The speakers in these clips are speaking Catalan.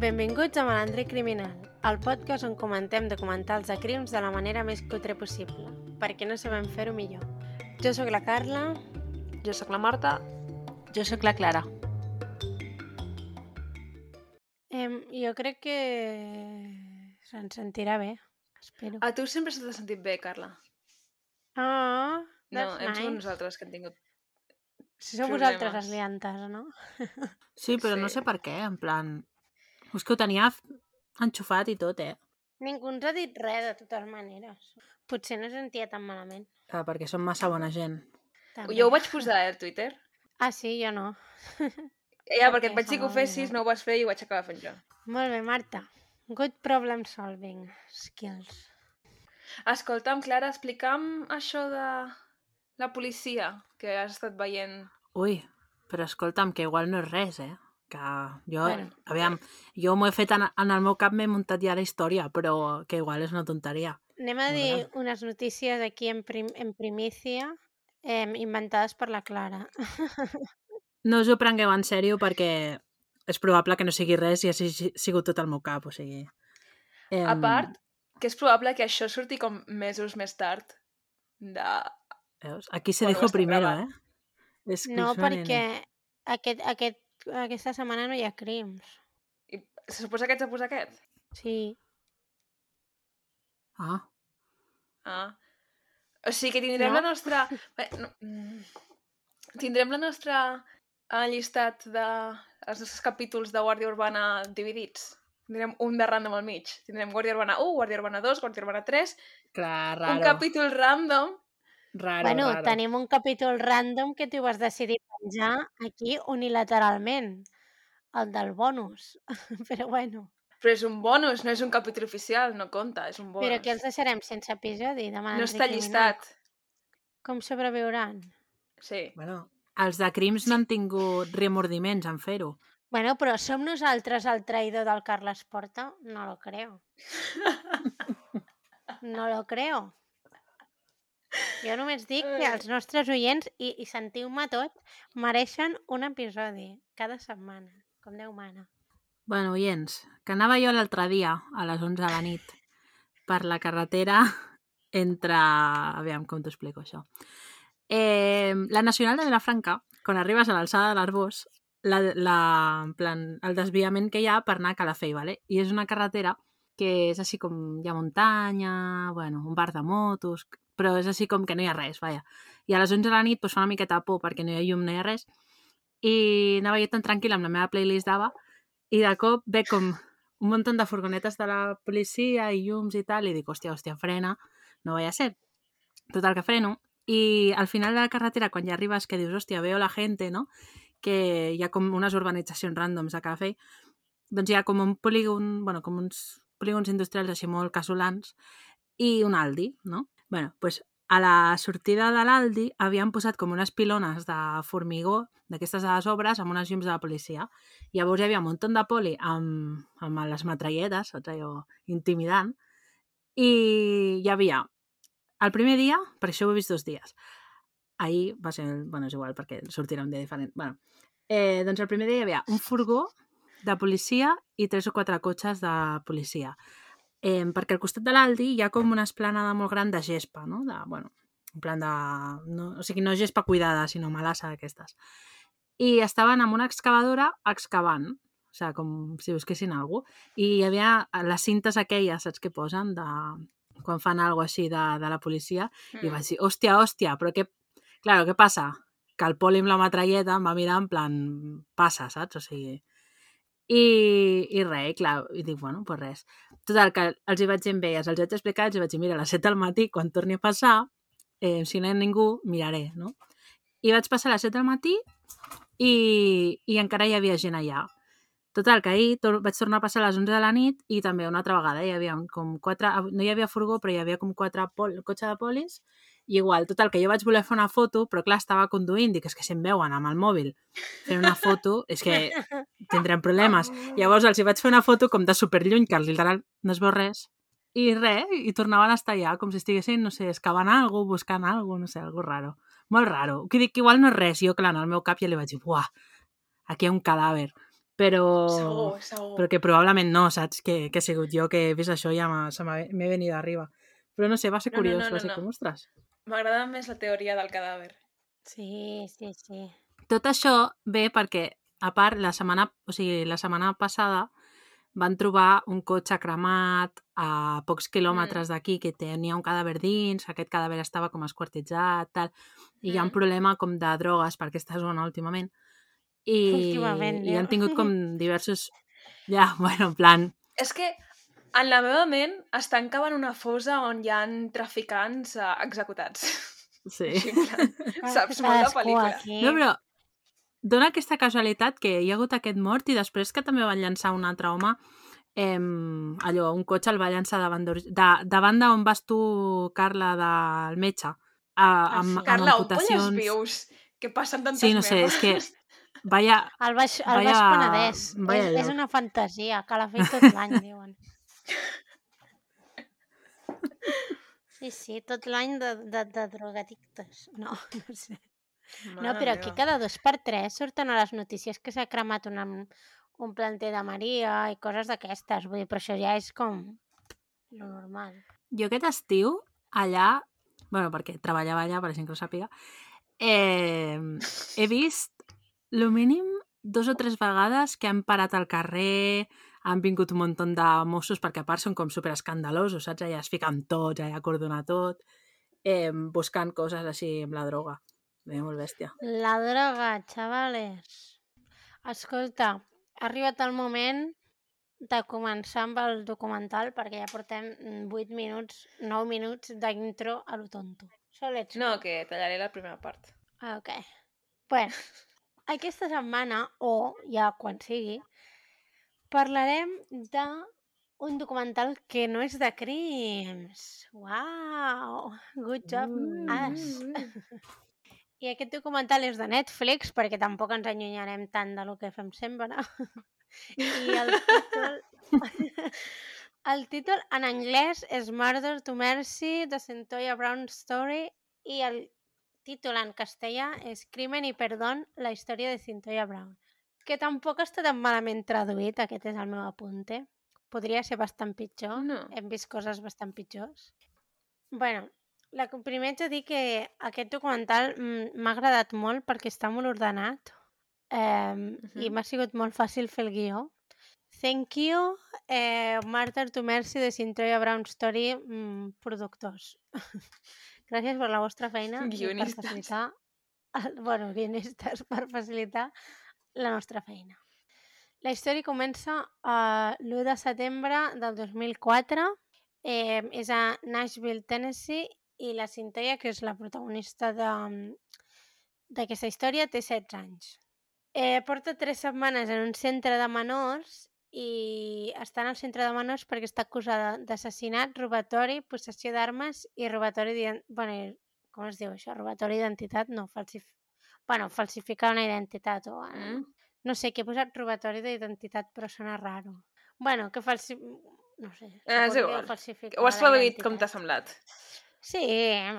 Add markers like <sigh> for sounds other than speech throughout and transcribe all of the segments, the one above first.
Benvinguts a Malandre Criminal, el podcast on comentem documentals de crims de la manera més cutre possible, perquè no sabem fer-ho millor. Jo sóc la Carla. Jo sóc la Marta. Jo sóc la Clara. Em, jo crec que se'n sentirà bé, espero. A tu sempre se t'ha sentit bé, Carla. Ah, No, that's hem sigut nice. nosaltres que hem tingut... Si sou vosaltres les liantes, no? Sí, però no Sí. sé per què, en plan... És que ho tenia enxufat i tot, eh? Ningú ens ha dit res, de totes maneres. Potser no sentia tan malament. Ah, perquè som massa bona gent. També. Jo ho vaig posar eh, al Twitter. Ah, sí, jo no. Ja, perquè et vaig dir que ho fessis, no ho vas fer i ho vaig acabar fent jo. Molt bé, Marta. Good problem solving skills. Escolta'm, Clara, explica'm això de la policia que has estat veient. Ui, però escolta'm, que igual no és res, eh? Que jo, Bueno. aviam, jo m'ho he fet en, en el meu cap, m'he muntat ja la història, però que igual és una tonteria. Anem a dir bé. unes notícies aquí en, prim en primícia eh, inventades per la Clara. <laughs> No us ho prengueu en sèrio perquè és probable que no sigui res i hagi sigut tot el meu cap, o sigui... Em, A part, que és probable que això surti com mesos més tard de... Veus? Aquí se Bueno, dijo primero, gravat. eh? És que No, perquè aquest, aquest, aquesta setmana no hi ha crims. I se suposa que ets a posar aquest? Sí. Ah, Ah. O sigui que tindrem No? la nostra... Bé, No, mm. tindrem la nostra eh, llistat de els nostres capítols de Guàrdia Urbana dividits. Tindrem un de random al mig. Tindrem Guàrdia Urbana 1, Guàrdia Urbana 2, Guàrdia Urbana 3, clar, un raro. capítol random. Raro, bueno, raro. tenim un capítol random que tu vas decidir penjar aquí unilateralment. El del bonus. <laughs> Però bueno. Però és un bonus, no és un capítol oficial, no compta, és un bonus. Però que els deixarem sense episodi de No està Criminal. llistat. Com sobreviuran? Sí. Bueno, els de crims no han tingut remordiments en fer-ho. Bueno, però som nosaltres el traïdor del Carles Porta? No lo creo. <laughs> No lo creo. Jo només dic que els nostres oients, i, i sentiu-me tot, mereixen un episodi cada setmana, com Déu mana. Bueno, oients, que anava jo l'altre dia, a les 11 de la nit, per la carretera entre... Aviam, com t'ho explico, això. Eh, la Nacional de Vilafranca, quan arribes a l'alçada de l'Arbós, la, la, en plan, el desviament que hi ha per anar a Calafell, ¿vale? i és una carretera que és així com hi ha muntanya, bueno, un bar de motos, però és així com que no hi ha res, vaja. I a les 11 de la nit pues, fa una miqueta por perquè no hi ha llum, no hi ha res, i anava jo tan tranquil·la amb la meva playlist d'Ava i de cop ve com un munt de furgonetes de la policia i llums i tal, i dic, hòstia, hòstia, frena, no vaya a ser. Total, que freno, i al final de la carretera, quan ja arribes, que dius, hòstia, veo la gente, no?, que hi ha com unes urbanitzacions ràndoms a Calafell, doncs hi ha com un polígon, bueno, com uns polígons industrials així molt casolans i un Aldi, no? Bueno, doncs a la sortida de l'Aldi havien posat com unes pilones de formigó d'aquestes de les obres amb unes llums de la policia. Llavors hi havia un munt de poli amb, amb les metralletes, saps allò, intimidant, i hi havia el primer dia, per això ho he vist dos dies, ahir va ser, bueno, és igual perquè sortirà un dia diferent, bueno, eh, doncs el primer dia hi havia un furgó de policia i tres o quatre cotxes de policia. Eh, perquè al costat de l'Aldi hi ha com una esplanada molt gran de gespa, no? De, bueno, en plan de... No, o sigui, no gespa cuidada, sinó malassa d'aquestes. I estaven amb una excavadora excavant, o sigui, com si busquessin alguna cosa. I hi havia les cintes aquelles, saps què posen, de quan fan alguna així de, de la policia, mm. i vaig dir, hòstia, hòstia, però què... Claro, què passa? Que el poli amb la metralleta em va mirar en plan, passa, saps? O sigui... I, i res, clar, i dic, bueno, pues res. Total, que els hi vaig dir amb elles, els vaig explicar, els hi vaig dir, mira, a les 7 del matí, quan torni a passar, eh, si no hi ha ningú, miraré, no? I vaig passar a les 7 del matí i, i encara hi havia gent allà. Total, que ahir tor vaig tornar a passar a les 11 de la nit i també una altra vegada hi havia com quatre... No hi havia furgó, però hi havia com quatre pol cotxe de polis i igual, total, que jo vaig voler fer una foto, però clar, estava conduint, dic, és que si em veuen amb el mòbil fent una foto, és que tindrem problemes. Llavors els hi vaig fer una foto com de superlluny, que literal no es veu res, i res, i tornaven a estar allà, com si estiguessin, no sé, excavant alguna cosa, buscant alguna no sé, algo raro. Molt raro. Que dic igual no és res, jo, clar, el meu cap ja li vaig dir, buah, aquí hi ha un cadàver. però... Segur, segur. Però que probablement no, saps? Que, que he sigut jo que he vist això i ja m'he venit arriba. Però no sé, va ser No, no, curiós, no, va no, ser no. com, ostres. M'agrada més la teoria del cadàver. Sí, sí, sí. Tot això ve perquè, a part, la setmana, o sigui, la setmana passada van trobar un cotxe cremat a pocs quilòmetres Mm. d'aquí que tenia un cadàver dins, aquest cadàver estava com esquartitzat, tal, i hi ha un Mm. problema com de drogues per aquesta zona últimament. I, Últimament, i han tingut com <laughs> diversos... Ja, <laughs> bueno, en plan... És que en la meva ment estan cavant una fosa on hi ha traficants uh, executats. Sí. <laughs> En saps? Molt de pel·lícula. aquí. No, però dona aquesta casualitat que hi ha hagut aquest mort i després que també van llançar un altre home eh, allò, un cotxe el va llançar davant, de, davant d'on vas tu, Carla, del metge, a, Ah, amb, sí. amb Carla, on amputacions. polles vius? Que passen tantes Sí, no sé, és que vaya, El Baix, el Vaya- Baix Penedès. vaya és, és una fantasia, que l'ha fet tot l'any, diuen. <laughs> Sí, sí, tot l'any de, de, de drogadictes. No, <laughs> no sé. No, Mare però aquí meva. cada dos per tres surten a les notícies que s'ha cremat una, un planter de Maria i coses d'aquestes. Vull dir, però això ja és com lo normal. jo aquest estiu allà, bueno, perquè treballava allà, per gent que ho sàpiga, eh, he vist lo mínim dos o tres vegades que han parat al carrer, han vingut un munt de Mossos, perquè a part són com super escandalosos, saps? Allà es fiquen tots, allà a cordonar tot, eh, buscant coses així amb la droga. Bé, molt bèstia. La droga, xavales. Escolta, ha arribat el moment de començar amb el documental perquè ja portem 8 minuts, 9 minuts d'intro a lo tonto. So let's No, que tallaré la primera part. Ah, Ok. Bueno, aquesta setmana, o ja quan sigui, parlarem de un documental que no és de crims. Uau! Good job, us! I aquest documental és de Netflix, perquè tampoc ens allunyarem tant de lo que fem sempre. I el títol... <laughs> el títol en anglès és Murder to Mercy, de Centoya Brown Story, i el títol en castellà és Crimen i perdón, la història de Centoya Brown. Que tampoc està tan malament traduït, aquest és el meu apunte. Podria ser bastant pitjor. No. Hem vist coses bastant pitjors. bueno, la, primer haig de dir que aquest documental mm, m'ha agradat molt perquè està molt ordenat eh, i Mhm. m'ha sigut molt fàcil fer el guió. Thank you, eh, Martyr to Mercy de Cintoya Brown Story, mm, productors. <laughs> Gràcies per la vostra feina i per Guionistes. facilitar, el, bueno, guionistes, <laughs> per facilitar la nostra feina. La història comença uh, l'1 de setembre del 2004. Eh, és a Nashville, Tennessee, i la Cintoya, que és la protagonista d'aquesta història, té 16 anys. Eh, porta 3 setmanes en un centre de menors i està en el centre de menors perquè està acusada d'assassinat, robatori, possessió d'armes i robatori. Bueno, com es diu això? Robatori d'identitat? No, falsif... bueno, falsificar una identitat o... Mm. Mm? No sé, que he posat robatori d'identitat, però sona raro. Bueno, que falsi... No sé. Ah, és igual. Ho has traduït com t'ha semblat. Sí,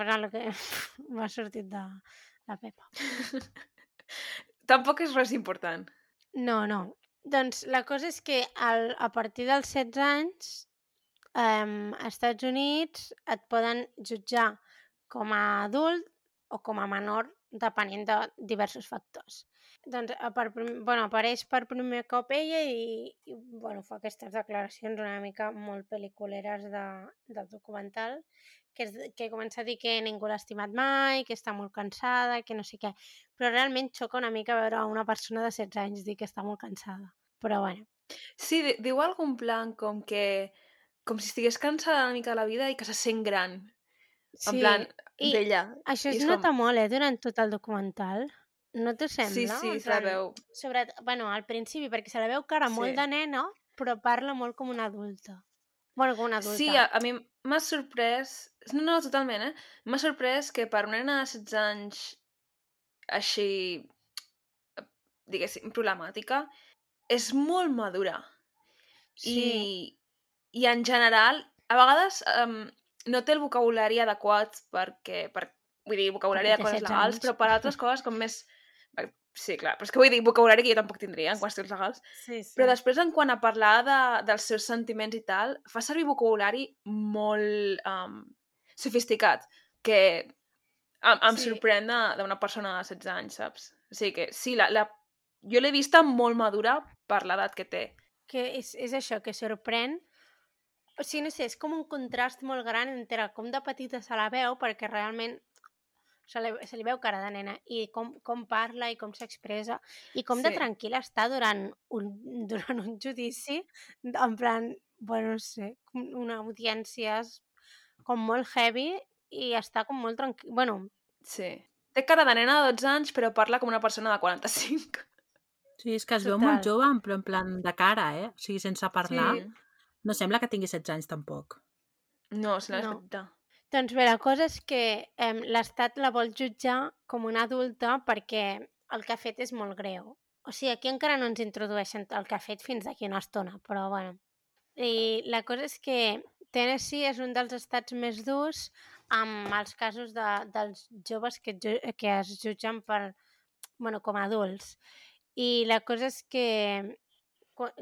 però el que <laughs> m'ha sortit de la Pepa. <laughs> Tampoc és res important. No, no. Doncs la cosa és que al, a partir dels 16 anys um, als Estats Units et poden jutjar com a adult o com a menor depenent de diversos factors. Doncs a per, bueno, apareix per primer cop ella i, i bueno, fa aquestes declaracions una mica molt pel·liculeres de, del documental que, és, que comença a dir que ningú l'ha estimat mai, que està molt cansada, que no sé què. Però realment xoca una mica veure a una persona de 16 anys dir que està molt cansada. Però bueno, Sí, di- diu algun plan com que... Com si estigués cansada una mica de la vida i que se sent gran. En plan, i d'ella. això es nota com- molt, eh, durant tot el documental. No t'ho sembla? Sí, sí, se la veu. Sobre, bueno, al principi, perquè se la veu cara molt Sí. de nena, però parla molt com una adulta. Bueno, com una adulta. Sí, a, a mi m'ha sorprès... No, no, totalment, eh? M'ha sorprès que per una nena de 16 anys així, diguéssim, problemàtica, és molt madura. sí. I, I en general, a vegades um, no té el vocabulari adequat perquè... Per, vull dir, vocabulari de coses 16 legals, anys. però per altres coses com més... Sí, clar, però és que vull dir, vocabulari que jo tampoc tindria en qüestions legals. Sí, sí. Però després, en quant a parlar de, dels seus sentiments i tal, fa servir vocabulari molt um, sofisticat, que em, em Sí. sorprèn d'una persona de 16 anys, saps? O sigui que sí, la, la, jo l'he vista molt madura per l'edat que té. que és, és això, que sorprèn. O sigui, no sé, és com un contrast molt gran entre com de petita se la veu, perquè realment se li, se li veu cara de nena, i com, com parla i com s'expressa, i com de Sí. tranquil·la està durant un, <laughs> durant un judici, en plan, bueno, no sé, com una audiència com molt heavy i està com molt tranquil... Bueno, Sí. Té cara de nena de 12 anys, però parla com una persona de 45. Sí, és que es veu Total. molt jove, però en plan de cara, eh? O sigui, sense parlar. Sí. No sembla que tingui 16 anys, tampoc. No, se l'ha No. no. Doncs bé, la cosa és que eh, l'Estat la vol jutjar com una adulta perquè el que ha fet és molt greu. O sigui, aquí encara no ens introdueixen el que ha fet fins d'aquí una estona, però bueno. I la cosa és que Tennessee és un dels estats més durs amb els casos de, dels joves que, que es jutgen per, bueno, com a adults. I la cosa és que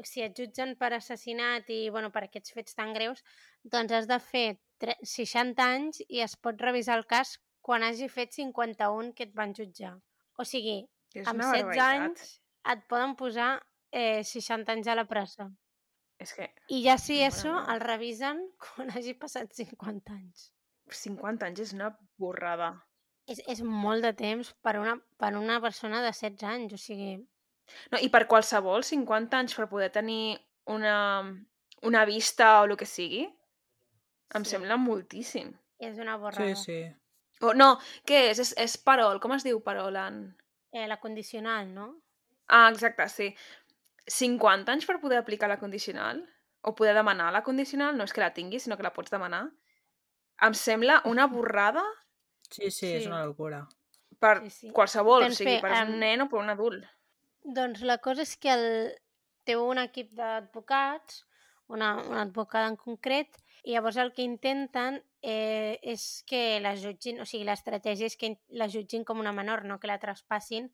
si et jutgen per assassinat i bueno, per aquests fets tan greus, doncs has de fer tre- 60 anys i es pot revisar el cas quan hagi fet 51 que et van jutjar. O sigui, És amb una 16 barbaritat. anys et poden posar eh, 60 anys a la presó. És que I ja si això el revisen <laughs> quan hagi passat 50 anys. 50 anys és una borrada. És, és molt de temps per una, per una persona de 16 anys, o sigui... No, I per qualsevol 50 anys per poder tenir una, una vista o el que sigui, em Sí. sembla moltíssim. És una borrada. Sí, sí. O no, què és? És, és parol. Com es diu parol en... Eh, la condicional, no? Ah, exacte, sí. 50 anys per poder aplicar la condicional? O poder demanar la condicional? No és que la tinguis, sinó que la pots demanar. Em sembla una <laughs> borrada Sí, sí, és Sí. una locura. per Sí, sí. qualsevol, Doncs o sigui, per un nen o per un adult. Doncs la cosa és que el, té un equip d'advocats, una, una advocada en concret, i llavors el que intenten eh, és que la jutgin, o sigui, l'estratègia és que la jutgin com una menor, no que la traspassin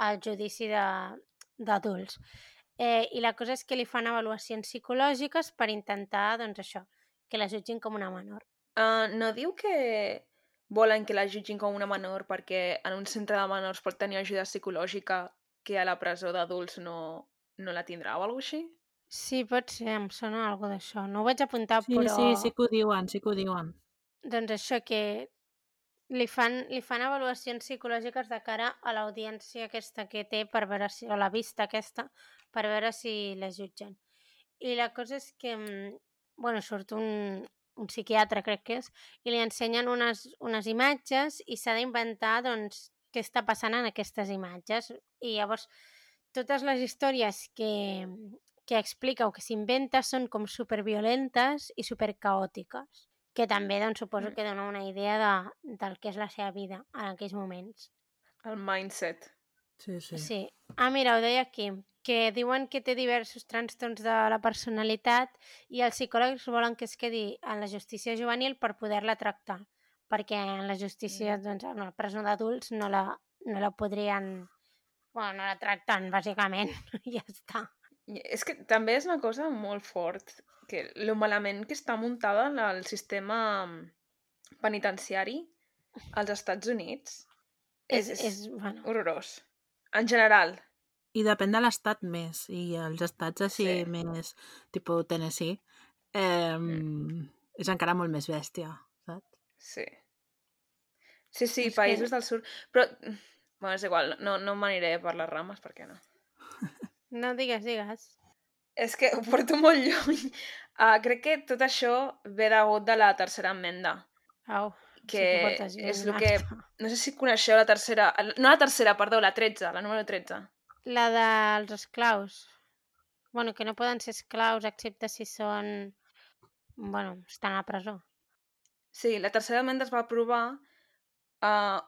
al judici d'adults. Eh, I la cosa és que li fan avaluacions psicològiques per intentar, doncs això, que la jutgin com una menor. Uh, no diu que volen que la jutgin com una menor perquè en un centre de menors pot tenir ajuda psicològica que a la presó d'adults no, no la tindrà o alguna així? Sí, pot ser, em sona alguna d'això. No ho vaig apuntar, Sí, però... sí, sí que ho diuen, sí que ho diuen. Doncs això, que li fan, li fan avaluacions psicològiques de cara a l'audiència aquesta que té per veure si, o la vista aquesta, per veure si la jutgen. I la cosa és que, mm, bueno, surt un, un psiquiatre, crec que és, i li ensenyen unes, unes imatges i s'ha d'inventar, doncs, què està passant en aquestes imatges. I llavors, totes les històries que, que explica o que s'inventa són com superviolentes i supercaòtiques que també doncs, suposo Mm. que dona una idea de, del que és la seva vida en aquells moments. El mindset. Sí, sí. Sí. sí. Ah, mira, ho deia aquí, que diuen que té diversos trastorns de la personalitat i els psicòlegs volen que es quedi en la justícia juvenil per poder-la tractar, perquè en la justícia, Mm. doncs, en la presó d'adults no la, no la podrien... Bueno, no la tracten, bàsicament, <laughs> i ja està. I És que també és una cosa molt fort, que lo malament que està muntada el- el sistema penitenciari als Estats Units és, és, és bueno, horrorós. En general. I depèn de l'estat més. I els estats així Sí. més, tipus Tennessee, eh, Mm. és encara molt més bèstia? Sí. Sí, sí, És països que- del sud. Però, bueno, és igual, no, no m'aniré per les rames, perquè no. no digues, digues. És que ho porto molt lluny. Uh, crec que tot això ve degut de la tercera enmenda, Au, que portes és lluny, el que... No sé si coneixeu la tercera... No la tercera, perdó, la 13, la número 13. La dels esclaus. Bueno, que no poden ser esclaus excepte si són... Bueno, estan a la presó. Sí, la tercera enmenda es va aprovar uh,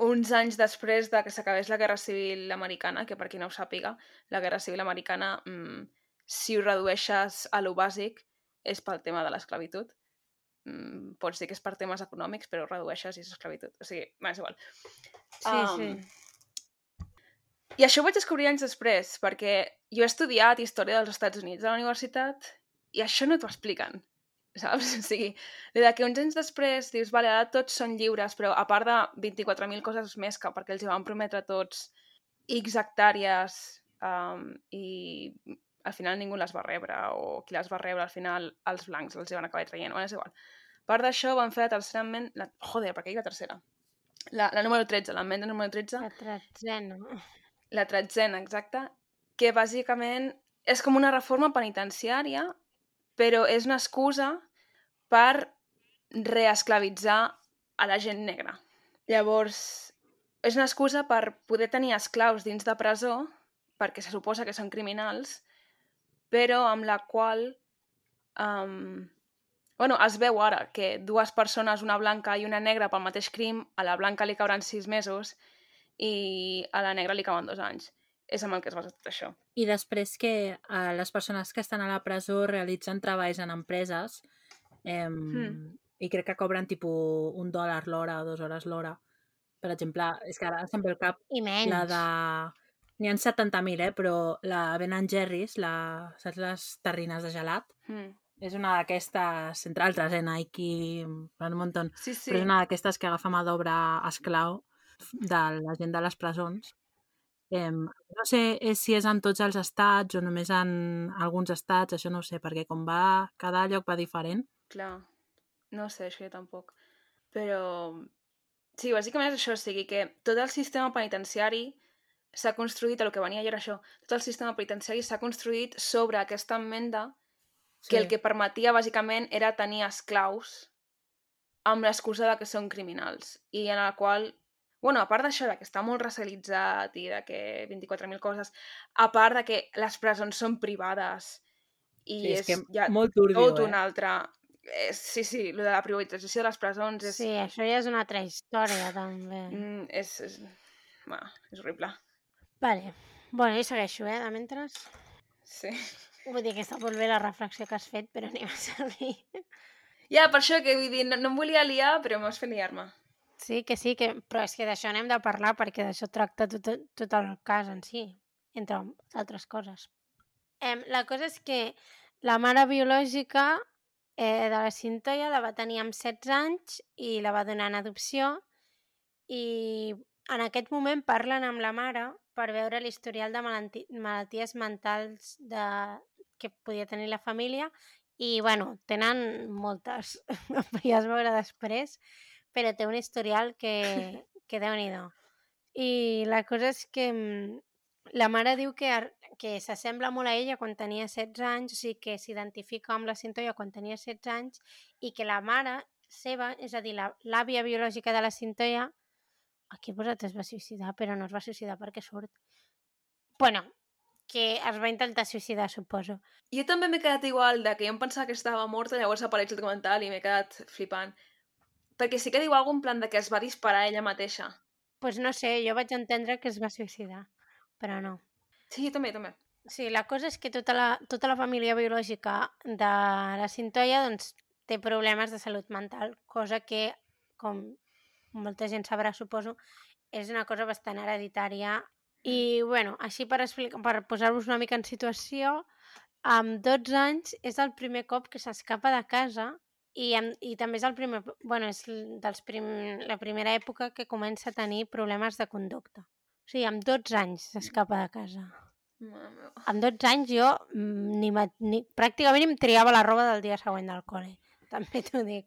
uns anys després de que s'acabés la Guerra Civil Americana, que per qui no ho sàpiga, la Guerra Civil Americana, mm, si ho redueixes a lo bàsic, és pel tema de l'esclavitud. Mm, pots dir que és per temes econòmics, però ho redueixes i és esclavitud. O sigui, bé, és igual. Sí, Um, sí. I això ho vaig descobrir anys després, perquè jo he estudiat Història dels Estats Units a la universitat i això no t'ho expliquen, saps? <laughs> O sigui, de que uns anys després dius, vale, ara tots són lliures, però a part de 24.000 coses més que perquè els hi van prometre tots X hectàrees um, i al final ningú les va rebre o qui les va rebre al final els blancs els hi van acabar traient, bueno, és igual. A part d'això van fer la tercera ment... La... Joder, per què hi la tercera? La, la número 13, l'emenda número 13, La tretzena. la tretzena, exacta, que bàsicament és com una reforma penitenciària, però és una excusa per reesclavitzar a la gent negra. Llavors, és una excusa per poder tenir esclaus dins de presó, perquè se suposa que són criminals, però amb la qual... Um, bueno, es veu ara que dues persones, una blanca i una negra pel mateix crim, a la blanca li cauran sis mesos i a la negra li cauen dos anys. És amb el que es basa tot això. I després que eh, les persones que estan a la presó realitzen treballs en empreses eh, Hmm. i crec que cobren tipus un dòlar l'hora o dues hores l'hora. Per exemple, és que ara se'm ve al cap I menys. la de... N'hi ha 70.000, eh? Però la Ben Jerry's, la... saps les terrines de gelat? Mm. És una d'aquestes, entre altres, eh? Nike, un munt. Sí, sí. Però és una d'aquestes que agafa mà d'obra esclau de la gent de les presons. Eh, no sé eh, si és en tots els estats o només en alguns estats, això no ho sé, perquè com va, cada lloc va diferent. Clar. No sé, això jo tampoc. Però... Sí, bàsicament és això, o sigui que tot el sistema penitenciari s'ha construït, el que venia jo era això, tot el sistema penitenciari s'ha construït sobre aquesta emenda que el que permetia bàsicament era tenir esclaus amb l'excusa de que són criminals i en el qual, bueno, a part d'això de que està molt racialitzat i de que 24.000 coses, a part de que les presons són privades i Sí, és és, que ja molt turbio, tot eh? un altre... Eh, sí, sí, lo de la privatització de les presons és, Sí, això ja és una altra història, també. mm, és, és, bueno, és horrible. Vale. Bueno, i segueixo, eh, de mentre. Sí. Vull dir que està molt bé la reflexió que has fet, però ni va servir. Ja, per això que vull dir, no, no em volia liar, però m'has fet liar-me. Sí, que sí, que... però és que d'això n'hem de parlar perquè d'això tracta tot, tot el cas en si, entre altres coses. Em, la cosa és que la mare biològica eh, de la Cintoia la va tenir amb 16 anys i la va donar en adopció i en aquest moment parlen amb la mare per veure l'historial de malalti malalties mentals de... que podia tenir la família i, bueno, tenen moltes, <laughs> ho podries veure després, però té un historial que, <laughs> que déu nhi I la cosa és que mm, la mare diu que, que s'assembla molt a ella quan tenia 16 anys, o sigui que s'identifica amb la Cintoia quan tenia 16 anys i que la mare seva, és a dir, la- l'àvia biològica de la Cintoia, aquí posat es va suïcidar, però no es va suïcidar perquè surt. Bueno, que es va intentar suïcidar, suposo. Jo també m'he quedat igual de que jo em pensava que estava morta, llavors apareix el documental i m'he quedat flipant. Perquè sí que diu alguna en plan de que es va disparar ella mateixa. pues no sé, jo vaig entendre que es va suïcidar, però no. Sí, també, també. Sí, la cosa és que tota la, tota la família biològica de la Cintoia doncs, té problemes de salut mental, cosa que, com molta gent sabrà, suposo, és una cosa bastant hereditària. I, bueno, així per, explicar, per posar-vos una mica en situació, amb 12 anys és el primer cop que s'escapa de casa i, amb, i també és el primer, bueno, és dels prim, la primera època que comença a tenir problemes de conducta. O sigui, amb 12 anys s'escapa de casa. Mare meva. Amb 12 anys jo mm, ni, ni, pràcticament em triava la roba del dia següent del col·le. <laughs> També t'ho dic.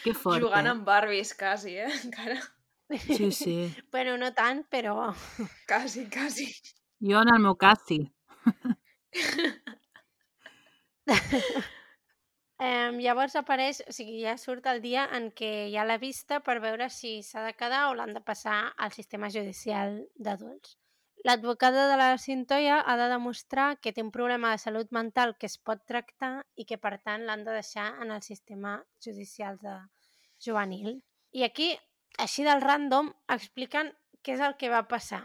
Que fort, Jugant eh? amb Barbies, quasi, eh? <laughs> Encara. Sí, sí. <laughs> bueno, no tant, però... Quasi, quasi. Jo, en el meu cas, sí. Eh, llavors apareix, o sigui, ja surt el dia en què hi ha la vista per veure si s'ha de quedar o l'han de passar al sistema judicial d'adults. L'advocada de la Cintoia ha de demostrar que té un problema de salut mental que es pot tractar i que, per tant, l'han de deixar en el sistema judicial de juvenil. I aquí, així del random, expliquen què és el que va passar.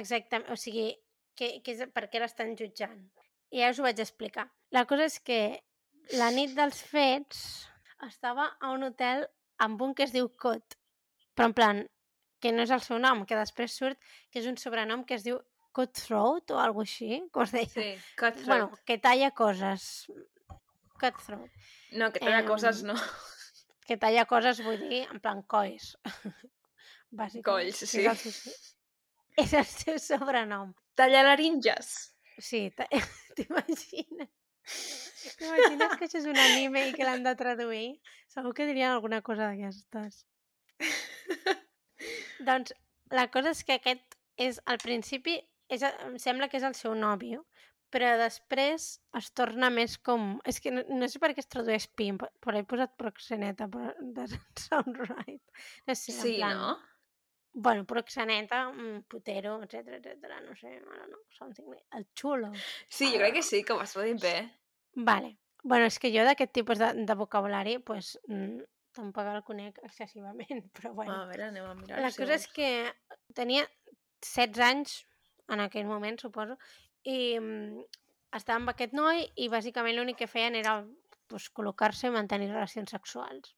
Exactament, o sigui, que, que és, per què l'estan jutjant. I ja us ho vaig explicar. La cosa és que la nit dels fets estava a un hotel amb un que es diu Cot, però en plan, que no és el seu nom, que després surt que és un sobrenom que es diu cutthroat o alguna així, com es deia? Sí, cutthroat. Bueno, que talla coses. Cutthroat. no, que talla em, coses, no. Que talla coses, vull dir, en plan colls. <laughs> Bàsicament. Colls, sí. És el, seu, és el seu sobrenom. Talla laringes. Sí, <laughs> t'imagines? T'imagines que <laughs> això és un anime i que l'han de traduir? Segur que dirien alguna cosa d'aquestes. Doncs la cosa és que aquest és, al principi, és, em sembla que és el seu nòvio, però després es torna més com... És que no, no sé per què es tradueix pimp, però he posat proxeneta, però <laughs> doesn't sound right. No sé, Sí, plan, no? Bueno, proxeneta, mm, putero, etc etc. no sé, don't know, something like... El xulo. Sí, jo crec que sí, que ho has dit bé. Vale. Bueno, és que jo d'aquest tipus de, de vocabulari, pues, mm, tampoc el conec excessivament, <laughs> però bueno. A veure, anem a mirar. La si cosa és vols. que tenia 16 anys en aquell moment, suposo, i mm, estava amb aquest noi i bàsicament l'únic que feien era pues, col·locar-se i mantenir relacions sexuals.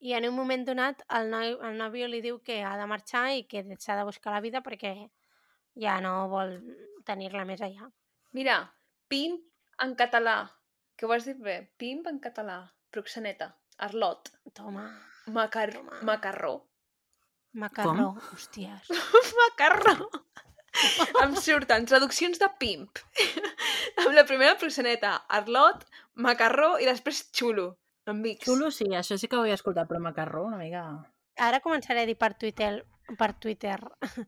I en un moment donat el, noi, el nòvio li diu que ha de marxar i que s'ha de buscar la vida perquè ja no vol tenir-la més allà. Mira, pimp en català. Que ho has dit bé? Pimp en català. Proxeneta. Arlot. Toma, Macar... Toma. Macarró. macarró, hòsties. <laughs> Macarró. em surten traduccions de pimp. <laughs> amb la primera proxeneta, arlot, macarró i després xulo. Amb X. Xulo, sí, això sí que ho he escoltat, però macarró una mica... Ara començaré a dir per Twitter, per Twitter <laughs>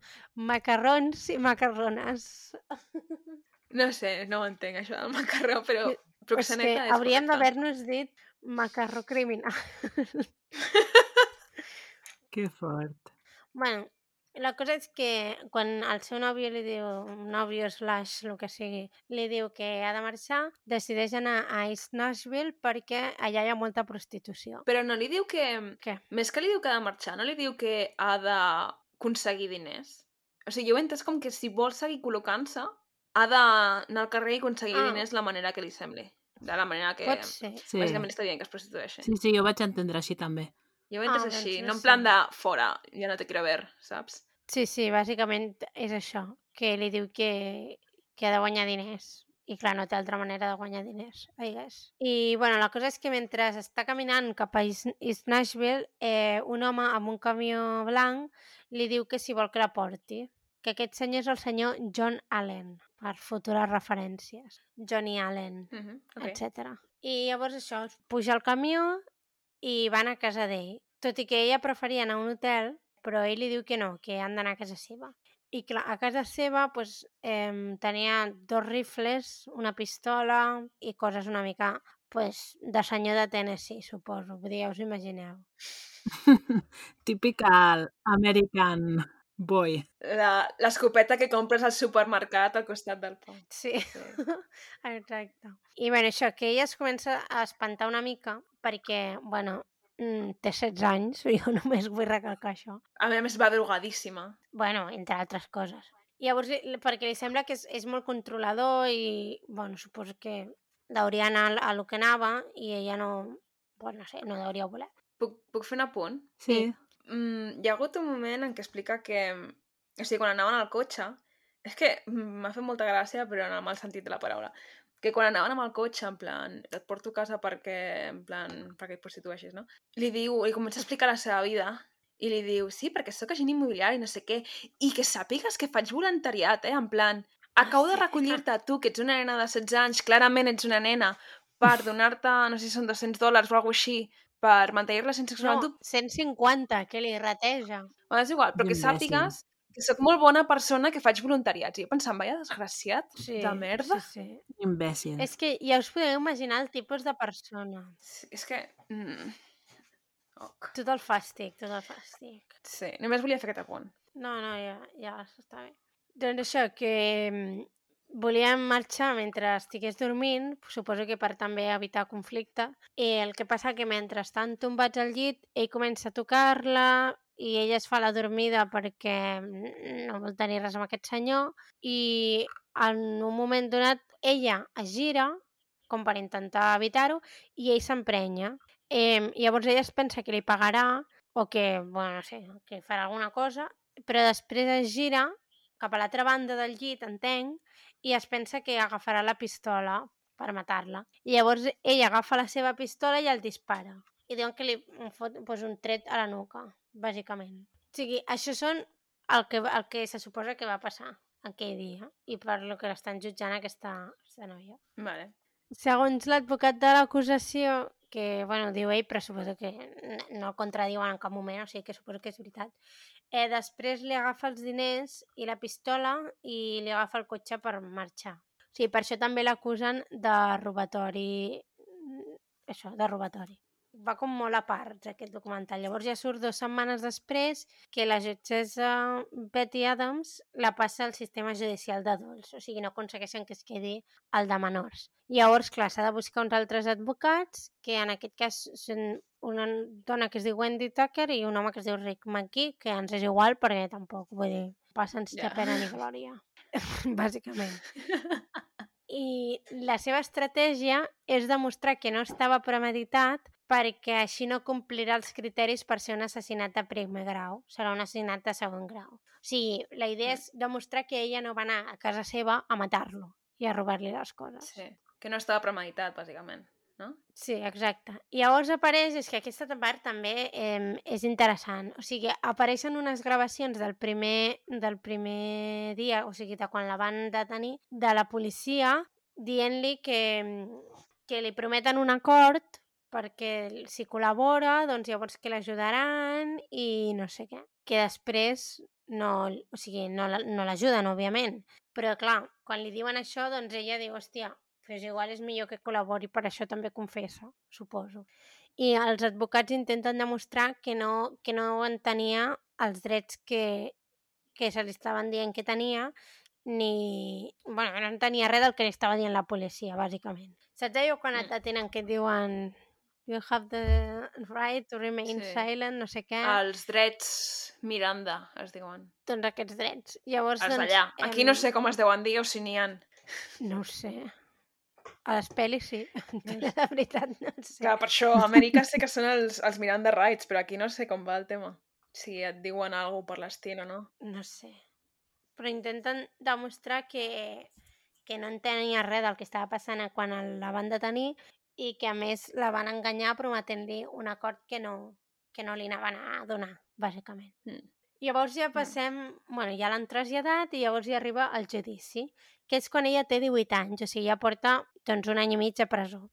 macarrons i macarrones. <laughs> No sé, no ho entenc, això del macarró, però És que proxeneta és, hauríem correcte. d'haver-nos dit macarró criminal. <laughs> Que fort. bueno, la cosa és que quan el seu nòvio li diu, nòvio slash el que sigui, li diu que ha de marxar, decideix anar a East Nashville perquè allà hi ha molta prostitució. Però no li diu que... Què? Més que li diu que ha de marxar, no li diu que ha d'aconseguir diners. O sigui, jo ho he entès com que si vol seguir col·locant-se, ha d'anar al carrer i aconseguir Ah. diners la manera que li sembli. De la manera que... Pot ser. Sí. Bàsicament està dient que es prostitueixi. sí, sí, jo vaig entendre així també. Jo ho entès Ah, doncs així, no no en plan de fora, ja no te quiero ver, saps? Sí, sí, bàsicament és això, que li diu que, que ha de guanyar diners. I clar, no té altra manera de guanyar diners, I guess. I bueno, la cosa és que mentre està caminant cap a East Nashville, eh, un home amb un camió blanc li diu que si vol que la porti. Que aquest senyor és el senyor John Allen, per futures referències. Johnny Allen, Uh -huh. okay. okay. etc. I llavors això, puja al camió i van a casa d'ell. Tot i que ella preferia anar a un hotel, però ell li diu que no, que han d'anar a casa seva. I clar, a casa seva pues, eh, tenia dos rifles, una pistola i coses una mica pues, de senyor de Tennessee, suposo. Vull dir, ja us imagineu. <laughs> Typical American boy. La- L'escopeta que compres al supermercat al costat del pont. Sí, Sí. <laughs> exacte. I bueno, això, que ella es comença a espantar una mica perquè, bueno, mm, té 16 anys, <laughs> jo només vull recalcar això. A més, va drogadíssima. Bueno, entre altres coses. I llavors, perquè li sembla que és, és molt controlador i, bueno, suposo que hauria anar a lo que anava i ella no, pues no sé, no hauria voler. Puc, puc fer un apunt? Sí. Mm, hi ha hagut un moment en què explica que... O sigui, quan anaven al cotxe... És que m'ha fet molta gràcia, però en el mal sentit de la paraula. Que quan anaven amb el cotxe, en plan, et porto a casa perquè, en plan, perquè et prostitueixis, no? Li diu, li comença a explicar la seva vida i li diu, sí, perquè sóc agent immobiliari, no sé què, i que sàpigues que faig voluntariat, eh? En plan, acabo de recollir-te tu, que ets una nena de 16 anys, clarament ets una nena, per donar-te, no sé si són 200 dòlars o alguna així, per mantenir relacions sexuals No, amb tu, 150, que li rateja. Bueno, és igual, però que sàpigues que sóc molt bona persona que faig voluntariats. I jo pensant, vaya desgraciat Sí, de merda. Sí, sí. Imbècil. És que ja us podeu imaginar el tipus de persona. Sí, és que... Mm. Ok. Tot el fàstic, tot el fàstic. Sí, només volia fer aquest apunt. No, no, ja, ja està bé. Doncs això, que mm, volíem marxar mentre estigués dormint, suposo que per també evitar conflicte, i el que passa que mentre estan tombats al llit, ell comença a tocar-la i ella es fa la dormida perquè mm, no vol tenir res amb aquest senyor i en un moment donat ella es gira com per intentar evitar-ho i ell s'emprenya. Eh, llavors ella es pensa que li pagarà o que, bueno, no sé, que farà alguna cosa, però després es gira cap a l'altra banda del llit, entenc, i es pensa que agafarà la pistola per matar-la. I llavors ell agafa la seva pistola i el dispara. I diuen que li fot pues, un tret a la nuca, bàsicament. O sigui, això són el que, el que se suposa que va passar aquell dia i per lo que l'estan jutjant aquesta, aquesta noia. Vale. Segons l'advocat de l'acusació, que, bueno, diu ell, però suposo que no el contradiuen en cap moment, o sigui que suposo que és veritat, eh, després li agafa els diners i la pistola i li agafa el cotxe per marxar. O sigui, per això també l'acusen de robatori, això, de robatori va com molt a parts aquest documental. Llavors ja surt dues setmanes després que la jutgessa Betty Adams la passa al sistema judicial d'adults, o sigui, no aconsegueixen que es quedi el de menors. Llavors, clar, s'ha de buscar uns altres advocats, que en aquest cas són una dona que es diu Wendy Tucker i un home que es diu Rick McKee, que ens és igual perquè tampoc, vull dir, passen yeah. pena ni glòria, <laughs> bàsicament. <laughs> I la seva estratègia és demostrar que no estava premeditat perquè així no complirà els criteris per ser un assassinat de primer grau, serà un assassinat de segon grau. O sigui, la idea és demostrar que ella no va anar a casa seva a matar-lo i a robar-li les coses. Sí, que no estava premeditat, bàsicament, no? Sí, exacte. I llavors apareix, és que aquesta part també eh, és interessant, o sigui, apareixen unes gravacions del primer, del primer dia, o sigui, de quan la van detenir, de la policia dient-li que, que li prometen un acord perquè si col·labora, doncs llavors que l'ajudaran i no sé què. Que després no, o sigui, no l'ajuden, no òbviament. Però clar, quan li diuen això, doncs ella diu, hòstia, pues igual és millor que col·labori, per això també confessa, suposo. I els advocats intenten demostrar que no, que no entenia els drets que, que se li estaven dient que tenia, ni... bueno, no entenia res del que li estava dient la policia, bàsicament. Saps allò quan et mm. detenen que et diuen You have the right to remain sí. silent, no sé què. Els drets Miranda, es diuen. Doncs aquests drets. Llavors, els doncs, d'allà. Aquí no sé com es deuen dir o si n'hi ha. No ho sé. A les pel·lis sí, de veritat no sé. Clar, per això, a Amèrica sé que són els, els Miranda Rights, però aquí no sé com va el tema. Si et diuen alguna per l'estil o no. No sé. Però intenten demostrar que, que no entenia res del que estava passant quan la van detenir i que a més la van enganyar prometent-li un acord que no, que no li anaven a donar, bàsicament. Mm. Llavors ja passem, mm. bueno, ja l'han traslladat i llavors ja arriba el judici, que és quan ella té 18 anys, o sigui, ja porta doncs, un any i mig a presó.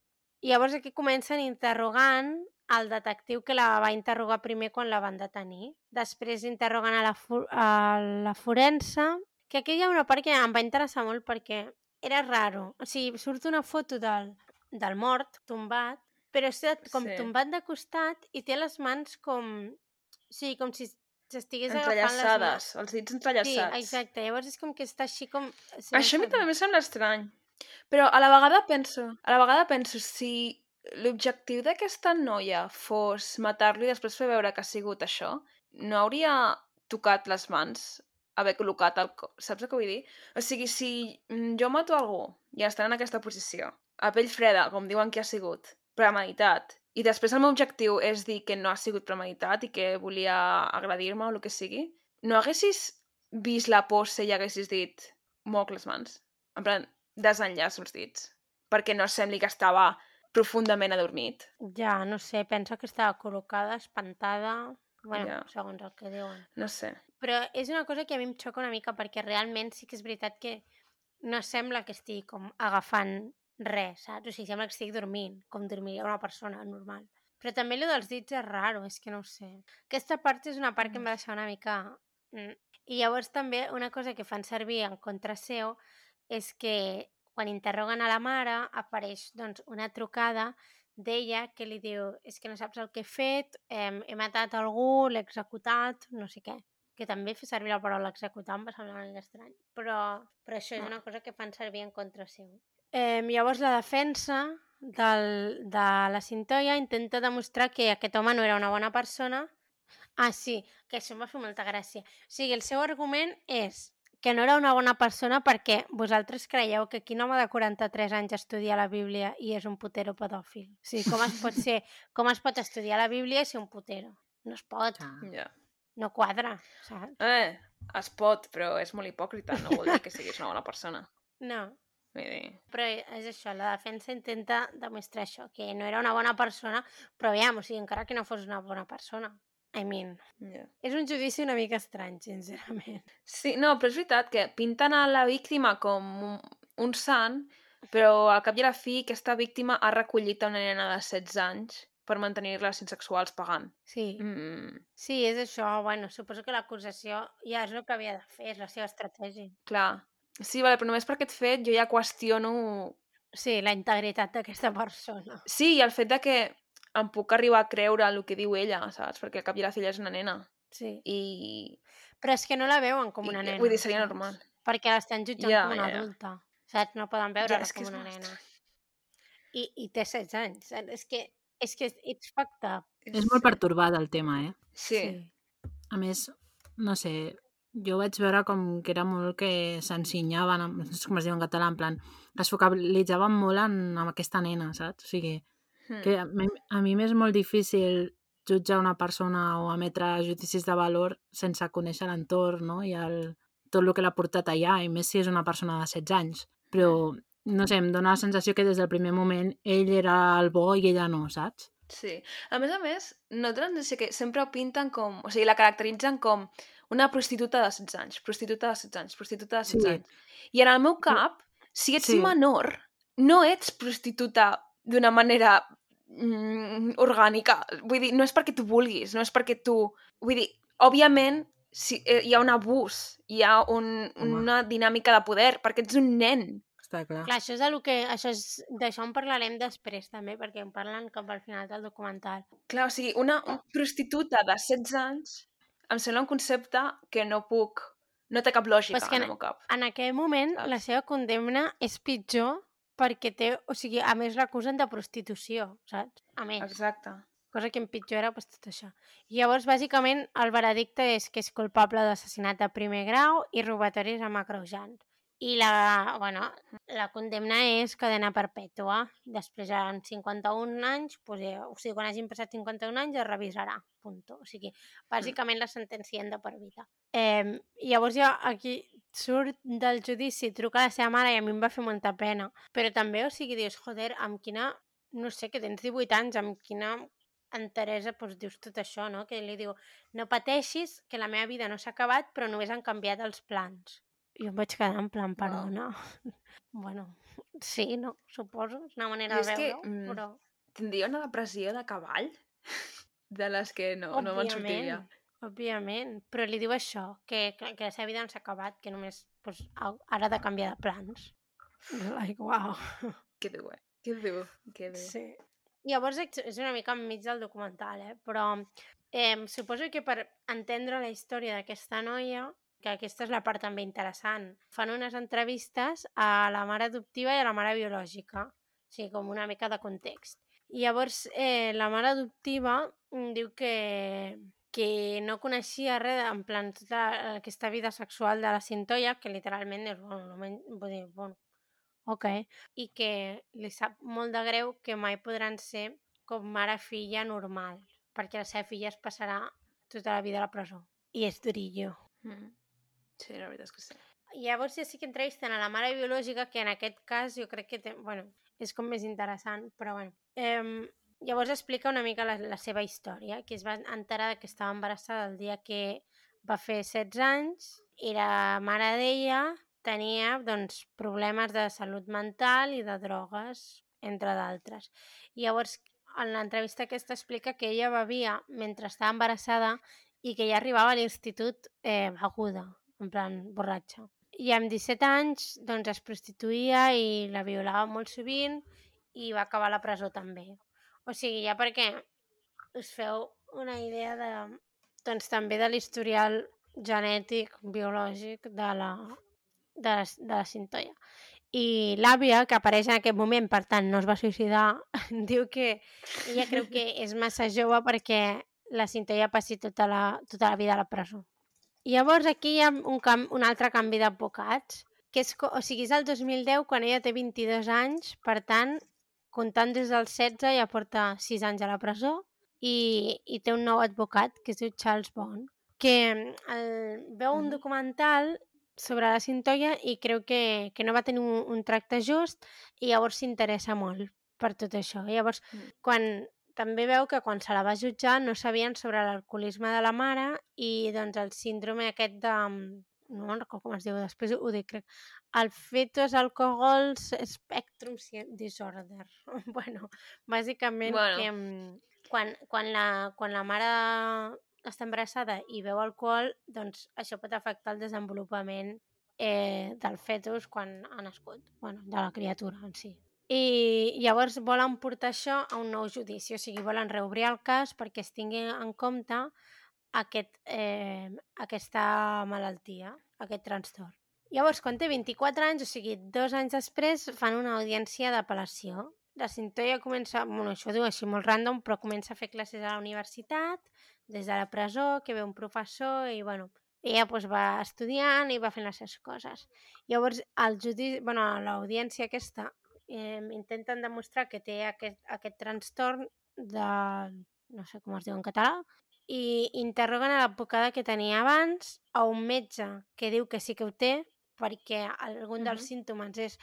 I llavors aquí comencen interrogant el detectiu que la va interrogar primer quan la van detenir. Després interrogant a la, a la forense, que aquí hi ha una part que em va interessar molt perquè era raro. O sigui, surt una foto del, del mort tombat, però està com sí. tombat de costat i té les mans com... Sí, com si s'estigués agafant les mans. els dits entrellaçats. Sí, exacte. Llavors és com que està així com... Això a mi també em sembla estrany. Però a la vegada penso, a la vegada penso, si l'objectiu d'aquesta noia fos matar-lo i després fer veure que ha sigut això, no hauria tocat les mans, haver col·locat el... Saps el que vull dir? O sigui, si jo mato algú i està en aquesta posició a pell freda, com diuen que ha sigut, premeditat, i després el meu objectiu és dir que no ha sigut premeditat i que volia agredir-me o el que sigui, no haguessis vist la posse i haguessis dit moc les mans? En plan, desenllaç els dits. Perquè no sembli que estava profundament adormit. Ja, no sé, penso que estava col·locada, espantada... Bueno, ja. segons el que diuen. No sé. Però és una cosa que a mi em xoca una mica perquè realment sí que és veritat que no sembla que estigui com agafant res, saps? O sigui, sembla que estic dormint, com dormiria una persona normal. Però també allò dels dits és raro, és que no ho sé. Aquesta part és una part que em va deixar una mica... Mm. I llavors també una cosa que fan servir en contra seu és que quan interroguen a la mare apareix doncs, una trucada d'ella que li diu és que no saps el que he fet, eh, he matat algú, l'he executat, no sé què que també fer servir la paraula executar em va semblar una mica estrany, però, però això és una cosa que fan servir en contra seu. Eh, llavors la defensa del, de la Cintoia intenta demostrar que aquest home no era una bona persona. Ah, sí, que això em va fer molta gràcia. O sigui, el seu argument és que no era una bona persona perquè vosaltres creieu que quin home de 43 anys estudia la Bíblia i és un putero pedòfil. O sigui, com es pot <laughs> ser, com es pot estudiar la Bíblia i ser un putero? No es pot. Ah. Yeah. No quadra, saps? Eh, es pot, però és molt hipòcrita, no vol dir que siguis una bona persona. No, Vull dir, però és això, la defensa intenta demostrar això, que no era una bona persona, però aviam, o sigui, encara que no fos una bona persona. I mean, yeah. és un judici una mica estrany, sincerament. Sí, no, però és veritat que pinten a la víctima com un, un sant, però al cap i a la fi aquesta víctima ha recollit una nena de 16 anys per mantenir relacions sexuals pagant. Sí, Mm, sí, és això. Bueno, suposo que l'acusació ja és el que havia de fer, és la seva estratègia. clar. Sí, vale, però només per aquest fet jo ja qüestiono... Sí, la integritat d'aquesta persona. Sí, i el fet de que em puc arribar a creure el que diu ella, saps? Perquè al cap i a la fi ella és una nena. Sí. I... Però és que no la veuen com i una nena. vull dir, seria saps? normal. Perquè l'estan jutjant Ja, com una ja, ja. adulta. Saps? No poden veure-la és que com és una molt nena. I, I té 16 anys. saps? És que, és que it's fucked up. És molt pertorbat el tema, eh? Sí. A més, no sé, jo vaig veure com que era molt que s'ensenyaven, no sé com es diu en català, en plan, que es focalitzaven molt en, en aquesta nena, saps? O sigui, Mm. que a mi, a mi m'és molt difícil jutjar una persona o emetre judicis de valor sense conèixer l'entorn, no? I el, tot el que l'ha portat allà, i més si és una persona de 16 anys. Però, no sé, em dóna la sensació que des del primer moment ell era el bo i ella no, saps? Sí. A més a més, no sé què, sempre ho pinten com... O sigui, la caracteritzen com una prostituta de 16 anys, prostituta de 16 anys, prostituta de 16 Sí. anys. I en el meu cap, si ets Sí. menor, no ets prostituta d'una manera mm, orgànica. Vull dir, no és perquè tu vulguis, no és perquè tu... Vull dir, òbviament, si, eh, hi ha un abús, hi ha un, Home. una dinàmica de poder, perquè ets un nen. Està clar. Clar, això és el que... Això és... D'això en parlarem després, també, perquè en parlen cap al final del documental. Clar, o sigui, una una prostituta de 16 anys em sembla un concepte que no puc... No té cap lògica que en en- el meu cap. En aquell moment, Saps? la seva condemna és pitjor perquè té... O sigui, a més l'acusen de prostitució, saps? A més. Exacte. cosa que empitjora pues, tot això. I llavors, bàsicament, el veredicte és que és culpable d'assassinat de primer grau i robatoris amb agreujant. I la, bueno, la condemna és cadena perpètua. Després, en 51 anys, pues, eh, o sigui, quan hagin passat 51 anys, es revisarà. Punto. O sigui, bàsicament la sentencien de per vida. Eh, llavors ja aquí surt del judici, truca a la seva mare i a mi em va fer molta pena. Però també, o sigui, dius, joder, amb quina... No sé, que tens 18 anys, amb quina enteresa doncs, dius tot això, no? Que li diu, no pateixis, que la meva vida no s'ha acabat, però només han canviat els plans. Jo em vaig quedar en plan, perdona. <laughs> bueno, sí, no, suposo, és una manera de és que, veure-ho, mm, però... Tindria una depressió <laughs> de cavall? De les que no, no me'n sortiria. òbviament, però li diu això, que, que, que la seva vida no s'ha acabat, que només ha- ara ha de canviar de plans. <laughs> Like, wow. Que dur, eh? Que dur, que dur. Sí. Llavors és una mica enmig del documental, eh? però eh, suposo que per entendre la història d'aquesta noia, que aquesta és la part també interessant, fan unes entrevistes a la mare adoptiva i a la mare biològica, o sigui, com una mica de context. I llavors eh, la mare adoptiva mm, diu que, que no coneixia res, en plan, tota aquesta vida sexual de la Cintolla, que literalment és, bueno, no men... vull dir, bueno, ok, i que li sap molt de greu que mai podran ser com mare-filla normal, perquè la seva filla es passarà tota la vida a la presó. I és durillo. Mm. Sí, la veritat és que sí. Llavors ja sí que entrevisten a la mare biològica, que en aquest cas jo crec que té, bueno, és com més interessant, però bueno. Eh, llavors explica una mica la, la seva història, que es va enterar que estava embarassada el dia que va fer 16 anys, era mare d'ella, tenia doncs, problemes de salut mental i de drogues, entre d'altres. Llavors, en l'entrevista aquesta explica que ella bevia mentre estava embarassada i que ja arribava a l'institut eh, beguda, en plan borratxa. I amb 17 anys doncs, es prostituïa i la violava molt sovint i va acabar a la presó també. O sigui, ja perquè us feu una idea de, doncs, també de l'historial genètic, biològic de la, de la, de la Cintolla. I l'àvia, que apareix en aquest moment, per tant, no es va suïcidar, <laughs> diu que ella creu que és massa jove perquè la Cintolla passi tota la, tota la vida a la presó. Llavors aquí hi ha un, cam un altre canvi d'advocats, que és, o sigui, és el 2010 quan ella té 22 anys, per tant, comptant des dels 16 ja porta 6 anys a la presó i, i té un nou advocat que es diu Charles Bond, que el, veu un documental sobre la Cintolla i creu que, que no va tenir un, un tracte just i llavors s'interessa molt per tot això. Llavors, Mm. quan també veu que quan se la va jutjar no sabien sobre l'alcoholisme de la mare i doncs el síndrome aquest de... no recordo com es diu, després ho dic, crec. El fetus alcohol spectrum disorder. <laughs> bueno, bàsicament Bueno. que mm, quan, quan, la, quan la mare està embarassada i beu alcohol, doncs això pot afectar el desenvolupament eh, del fetus quan ha nascut, bueno, de la criatura en si. I llavors volen portar això a un nou judici, o sigui, volen reobrir el cas perquè es tingui en compte aquest, eh, aquesta malaltia, aquest trastorn. Llavors, quan té 24 anys, o sigui, dos anys després, fan una audiència d'apel·lació. La Cintolla comença, bueno, això diu així molt random, però comença a fer classes a la universitat, des de la presó, que ve un professor, i bueno, ella doncs, va estudiant i va fent les seves coses. Llavors, al judici, bueno, l'audiència aquesta, eh, intenten demostrar que té aquest, aquest trastorn de... no sé com es diu en català, i interroguen a l'advocada que tenia abans, a un metge que diu que sí que ho té, perquè algun dels Mhm. símptomes és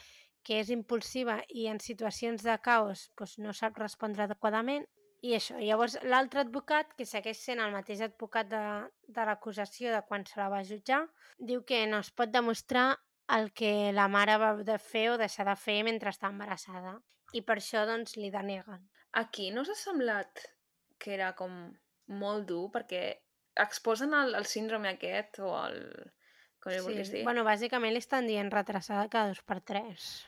que és impulsiva i en situacions de caos doncs, no sap respondre adequadament, i això. Llavors, l'altre advocat, que segueix sent el mateix advocat de, de l'acusació de quan se la va jutjar, diu que no es pot demostrar el que la mare va de fer o deixar de fer mentre està embarassada. I per això, doncs, li deneguen. Aquí no us ha semblat que era com molt dur perquè exposen el, el síndrome aquest o el... Com vulguis dir. Bueno, bàsicament li estan dient retrasada cada dos per tres.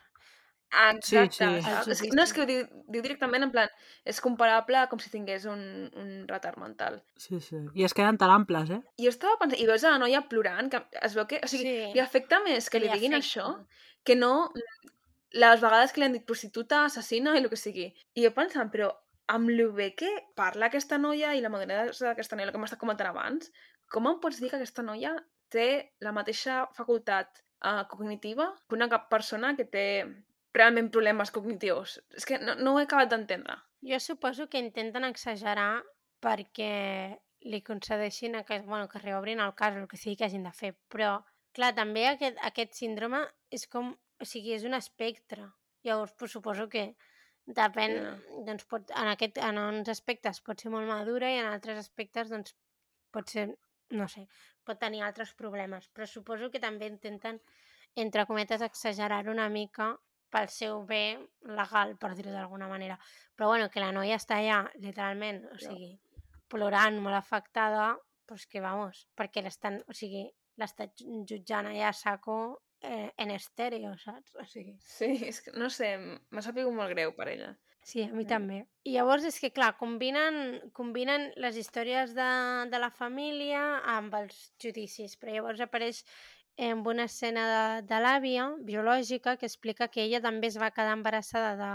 Ah, Exacte. sí. saps? El És no, és que ho diu, diu directament en plan, és comparable a com si tingués un, un retard mental. Sí, sí. I es queden tan amples, eh? I jo estava pensant, i veus a la noia plorant, que es veu que, o sigui, Sí. li afecta més que li, Li diguin afecta. això que no les vegades que li han dit prostituta, assassina i el que sigui. I jo pensant, però amb lo bé que parla aquesta noia i la maduresa d'aquesta noia, el que m'està comentant abans, com em pots dir que aquesta noia té la mateixa facultat uh, cognitiva que una persona que té realment problemes cognitius? És que no, no ho he acabat d'entendre. Jo suposo que intenten exagerar perquè li concedeixin que, bueno, que reobrin el cas o el que sigui que hagin de fer. Però, clar, també aquest, aquest síndrome és com... O sigui, és un espectre. Llavors, pues, suposo que depèn... Ja. Doncs pot, en, aquest, en uns aspectes pot ser molt madura i en altres aspectes doncs, pot ser... No sé, pot tenir altres problemes. Però suposo que també intenten, entre cometes, exagerar una mica pel seu bé legal, per dir-ho d'alguna manera. Però bueno, que la noia està allà, literalment, o sigui, plorant, molt afectada, doncs que vamos, perquè l'estan, o sigui, l'està jutjant allà a saco eh, en estèreo, saps? O sigui, Sí, és que, no sé, m'ha sapigut molt greu per ella. sí, a mi Mm. també. I llavors és que, clar, combinen, combinen les històries de, de la família amb els judicis, però llavors apareix en una escena de, de l'àvia biològica que explica que ella també es va quedar embarassada de,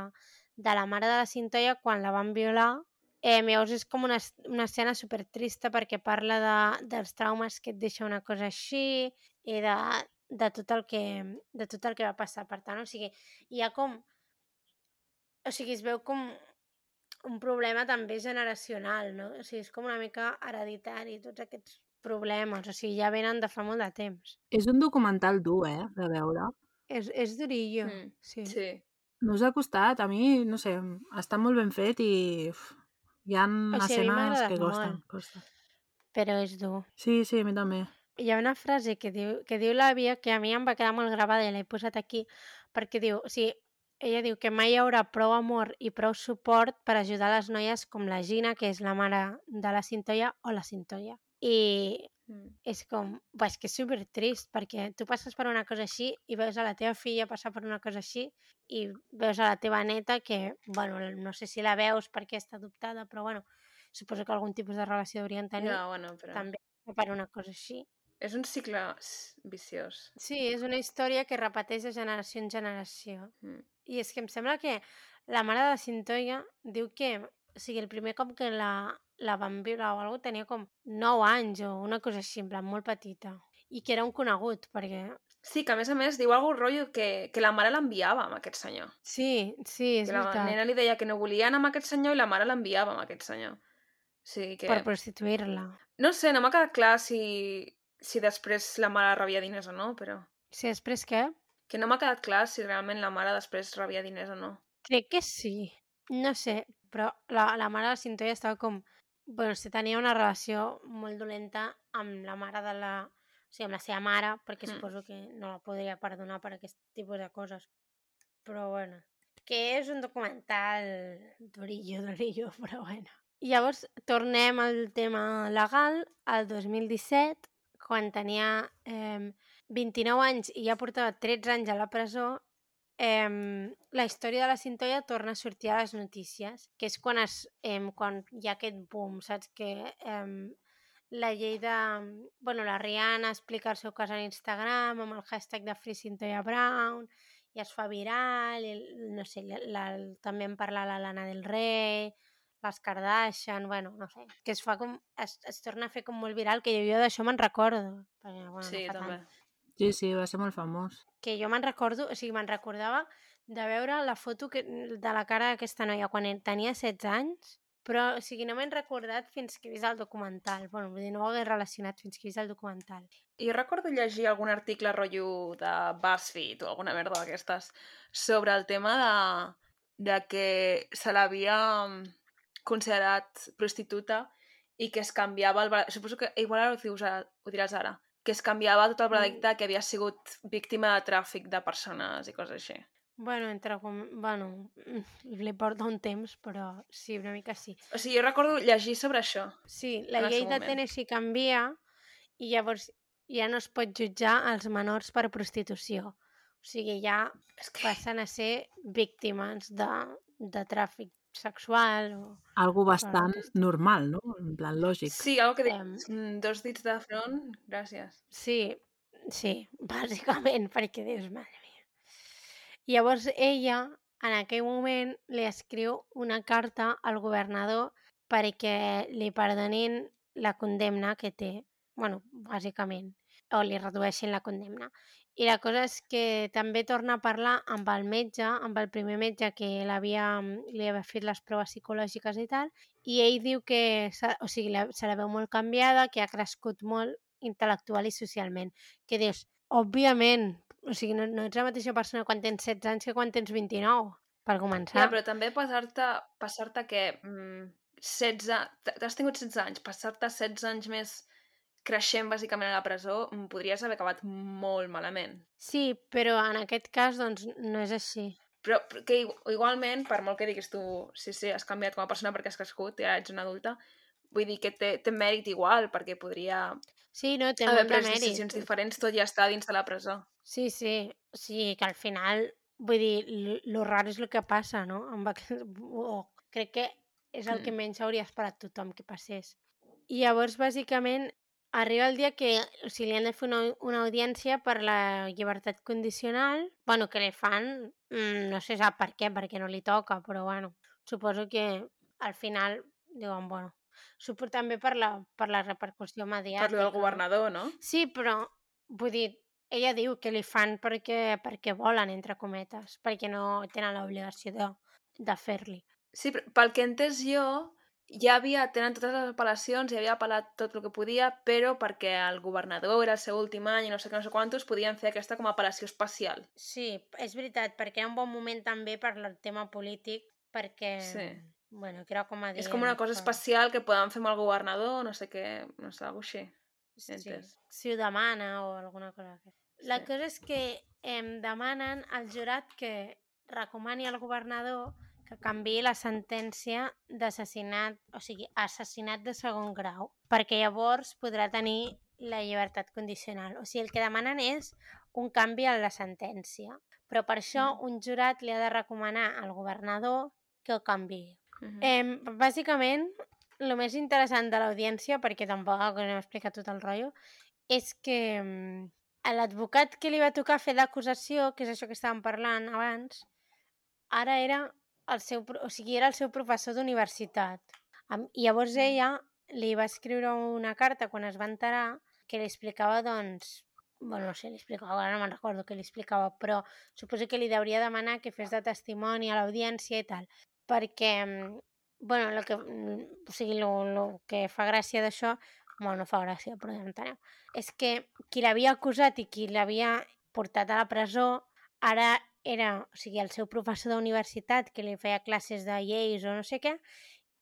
de la mare de la Cintolla quan la van violar. Eh, llavors és com una, una escena super trista perquè parla de, dels traumes que et deixa una cosa així i de, de, tot el que, de tot el que va passar. Per tant, o sigui, hi ha com... O sigui, es veu com un problema també generacional, no? O sigui, és com una mica hereditari, tots aquests problemes. O sigui, ja venen de fa molt de temps. És un documental dur, eh, de veure. És, és durillo, Mm, sí. Sí. No us ha costat? A mi, no sé, està molt ben fet i uf, hi ha O sigui, escenes que costen, molt. costen. Però és dur. Sí, sí, a mi també. Hi ha una frase que diu, que diu l'àvia que a mi em va quedar molt gravada i l'he posat aquí perquè diu, o sigui, ella diu que mai hi haurà prou amor i prou suport per ajudar les noies com la Gina, que és la mare de la Cintolla, o la Cintolla. I Mm. és com, va, és que és super trist, perquè tu passes per una cosa així i veus a la teva filla passar per una cosa així i veus a la teva neta que, bueno, no sé si la veus perquè està adoptada, però bueno, suposo que algun tipus de relació haurien tenir, Ja, bueno, però... també per una cosa així. És un cicle viciós. Sí, és una història que repeteix de generació en generació. Mm. I és que em sembla que la mare de la Cintolla diu que, o sigui, el primer cop que la, la van violar o alguna tenia com 9 anys o una cosa així, en plan, molt petita. I que era un conegut, perquè... Sí, que a més a més diu algú rotllo que, que la mare l'enviava amb aquest senyor. Sí, sí, és que la veritat. nena li deia que no volia anar amb aquest senyor i la mare l'enviava amb aquest senyor. O Sí, que... per prostituir-la. No sé, no m'ha quedat clar si, si després la mare rebia diners o no, però... Si després què? Que no m'ha quedat clar si realment la mare després rebia diners o no. Crec que sí. No sé, però la, la mare de la Cintoya estava com... Bueno, si tenia una relació molt dolenta amb la mare de la... O sigui, amb la seva mare, perquè Mm. suposo que no la podria perdonar per aquest tipus de coses. Però bueno, que és un documental durillo, <laughs> durillo, però bueno. Llavors, tornem al tema legal, al 2017, quan tenia eh, 29 anys i ja portava 13 anys a la presó, eh, la història de la Cintolla torna a sortir a les notícies, que és quan, es, eh, quan hi ha aquest boom, saps? Que eh, la llei de... Bueno, la Rihanna explica el seu cas a Instagram amb el hashtag de Free Cintolla Brown i es fa viral, i, no sé, la, la, també en parla la Lana del Rey, les Kardashian, bueno, no sé, que es fa com, es, es torna a fer com molt viral, que jo d'això me'n recordo. Perquè, bueno, sí, no també. tant Sí, sí, va ser molt famós. que jo me'n recordo, o sigui, me'n recordava de veure la foto que, de la cara d'aquesta noia quan en- tenia 16 anys, però, o sigui, no m'he recordat fins que he vist el documental. Bueno, vull dir, no ho hagués relacionat fins que he vist el documental. Jo recordo llegir algun article rotllo de BuzzFeed o alguna merda d'aquestes sobre el tema de, de que se l'havia mm, considerat prostituta i que es canviava el... Suposo que igual ara ho, dius, ara- ho diràs ara. Que es canviava tot el Mm. veredicte que havia sigut víctima de tràfic de persones i coses així. Bueno, entre. Bueno, li porta un temps, però sí, una mica sí. O sigui, jo recordo llegir sobre això. Sí, la llei de. Tennessee canvia i llavors ja no es pot jutjar els menors per prostitució. O sigui, ja És que... passen a ser víctimes de, de tràfic sexual o... Algo bastant aquest. normal, no? En plan lògic. Sí, algo que Em, dius, mm, dos dits de front, gràcies. Sí, sí, <laughs> bàsicament, perquè dius, madre mia. Llavors ella, en aquell moment, li escriu una carta al governador perquè li perdonin la condemna que té, bueno, bàsicament, o li redueixin la condemna. I la cosa és que també torna a parlar amb el metge, amb el primer metge que l'havia li havia fet les proves psicològiques i tal, i ell diu que o sigui, se la veu molt canviada, que ha crescut molt intel·lectual i socialment. Que dius, òbviament, o sigui, no, no ets la mateixa persona quan tens 16 anys que quan tens 29, per començar. Ja, però també passar-te passar que mm, 16... t- T'has tingut 16 anys, passar-te 16 anys més creixent bàsicament a la presó, mm, podries haver acabat molt malament. Sí, però en aquest cas, doncs, no és així. Però que igu- igualment, per molt que diguis tu, sí, sí, has canviat com a persona perquè has crescut i ara ets una adulta, vull dir que té, té mèrit igual, perquè podria Sí, no, té haver de pres mèrit. decisions diferents tot i estar dins de la presó. Sí, sí, sigui, que al final, vull dir, lo- raro és el que passa, no? Amb aquest... o, crec que és el que Mm. menys hauria esperat tothom que passés. I llavors, bàsicament, arriba el dia que o sigui, li han de fer una, una audiència per la llibertat condicional, bueno, que li fan, mm, no se sap per què, perquè no li toca, però bueno, suposo que al final diuen, bueno, suposo també per la, per la repercussió mediàtica. Per del governador, no? Sí, però vull dir, ella diu que li fan perquè, perquè volen, entre cometes, perquè no tenen l'obligació de, de fer-li. Sí, però pel que he entès jo, ja havia, tenen totes les apel·lacions i havia apel·lat tot el que podia, però perquè el governador era el seu últim any i no sé què, no sé quantos, podien fer aquesta com a apel·lació especial. Sí, és veritat, perquè era un bon moment també per el tema polític, perquè, Sí. bueno, que era com a dir... És com una cosa especial que poden fer amb el governador, no sé què, no sé, alguna així. Sí, si ho demana o alguna cosa d'aquesta. La Sí. cosa és que em demanen al jurat que recomani al governador que canvi la sentència d'assassinat, o sigui, assassinat de segon grau, perquè llavors podrà tenir la llibertat condicional. O sigui, el que demanen és un canvi en la sentència. Però per això Mm. un jurat li ha de recomanar al governador que ho canvi. Mhm. Eh, bàsicament, el més interessant de l'audiència, perquè tampoc no hem explicat tot el rotllo, és que mm, l'advocat que li va tocar fer d'acusació, que és això que estàvem parlant abans, ara era el seu, o sigui, era el seu professor d'universitat. I llavors Mm. ella li va escriure una carta quan es va enterar que li explicava, doncs, bueno, no sé, li explicava, ara no me'n recordo què li explicava, però suposo que li hauria demanar que fes de testimoni a l'audiència i tal, perquè, mm, bueno, lo que, mm, o sigui, lo, lo que fa gràcia d'això, bueno, no fa gràcia, però ja enteneu, és que qui l'havia acusat i qui l'havia portat a la presó ara era, o sigui, el seu professor d'universitat que li feia classes de lleis o no sé què,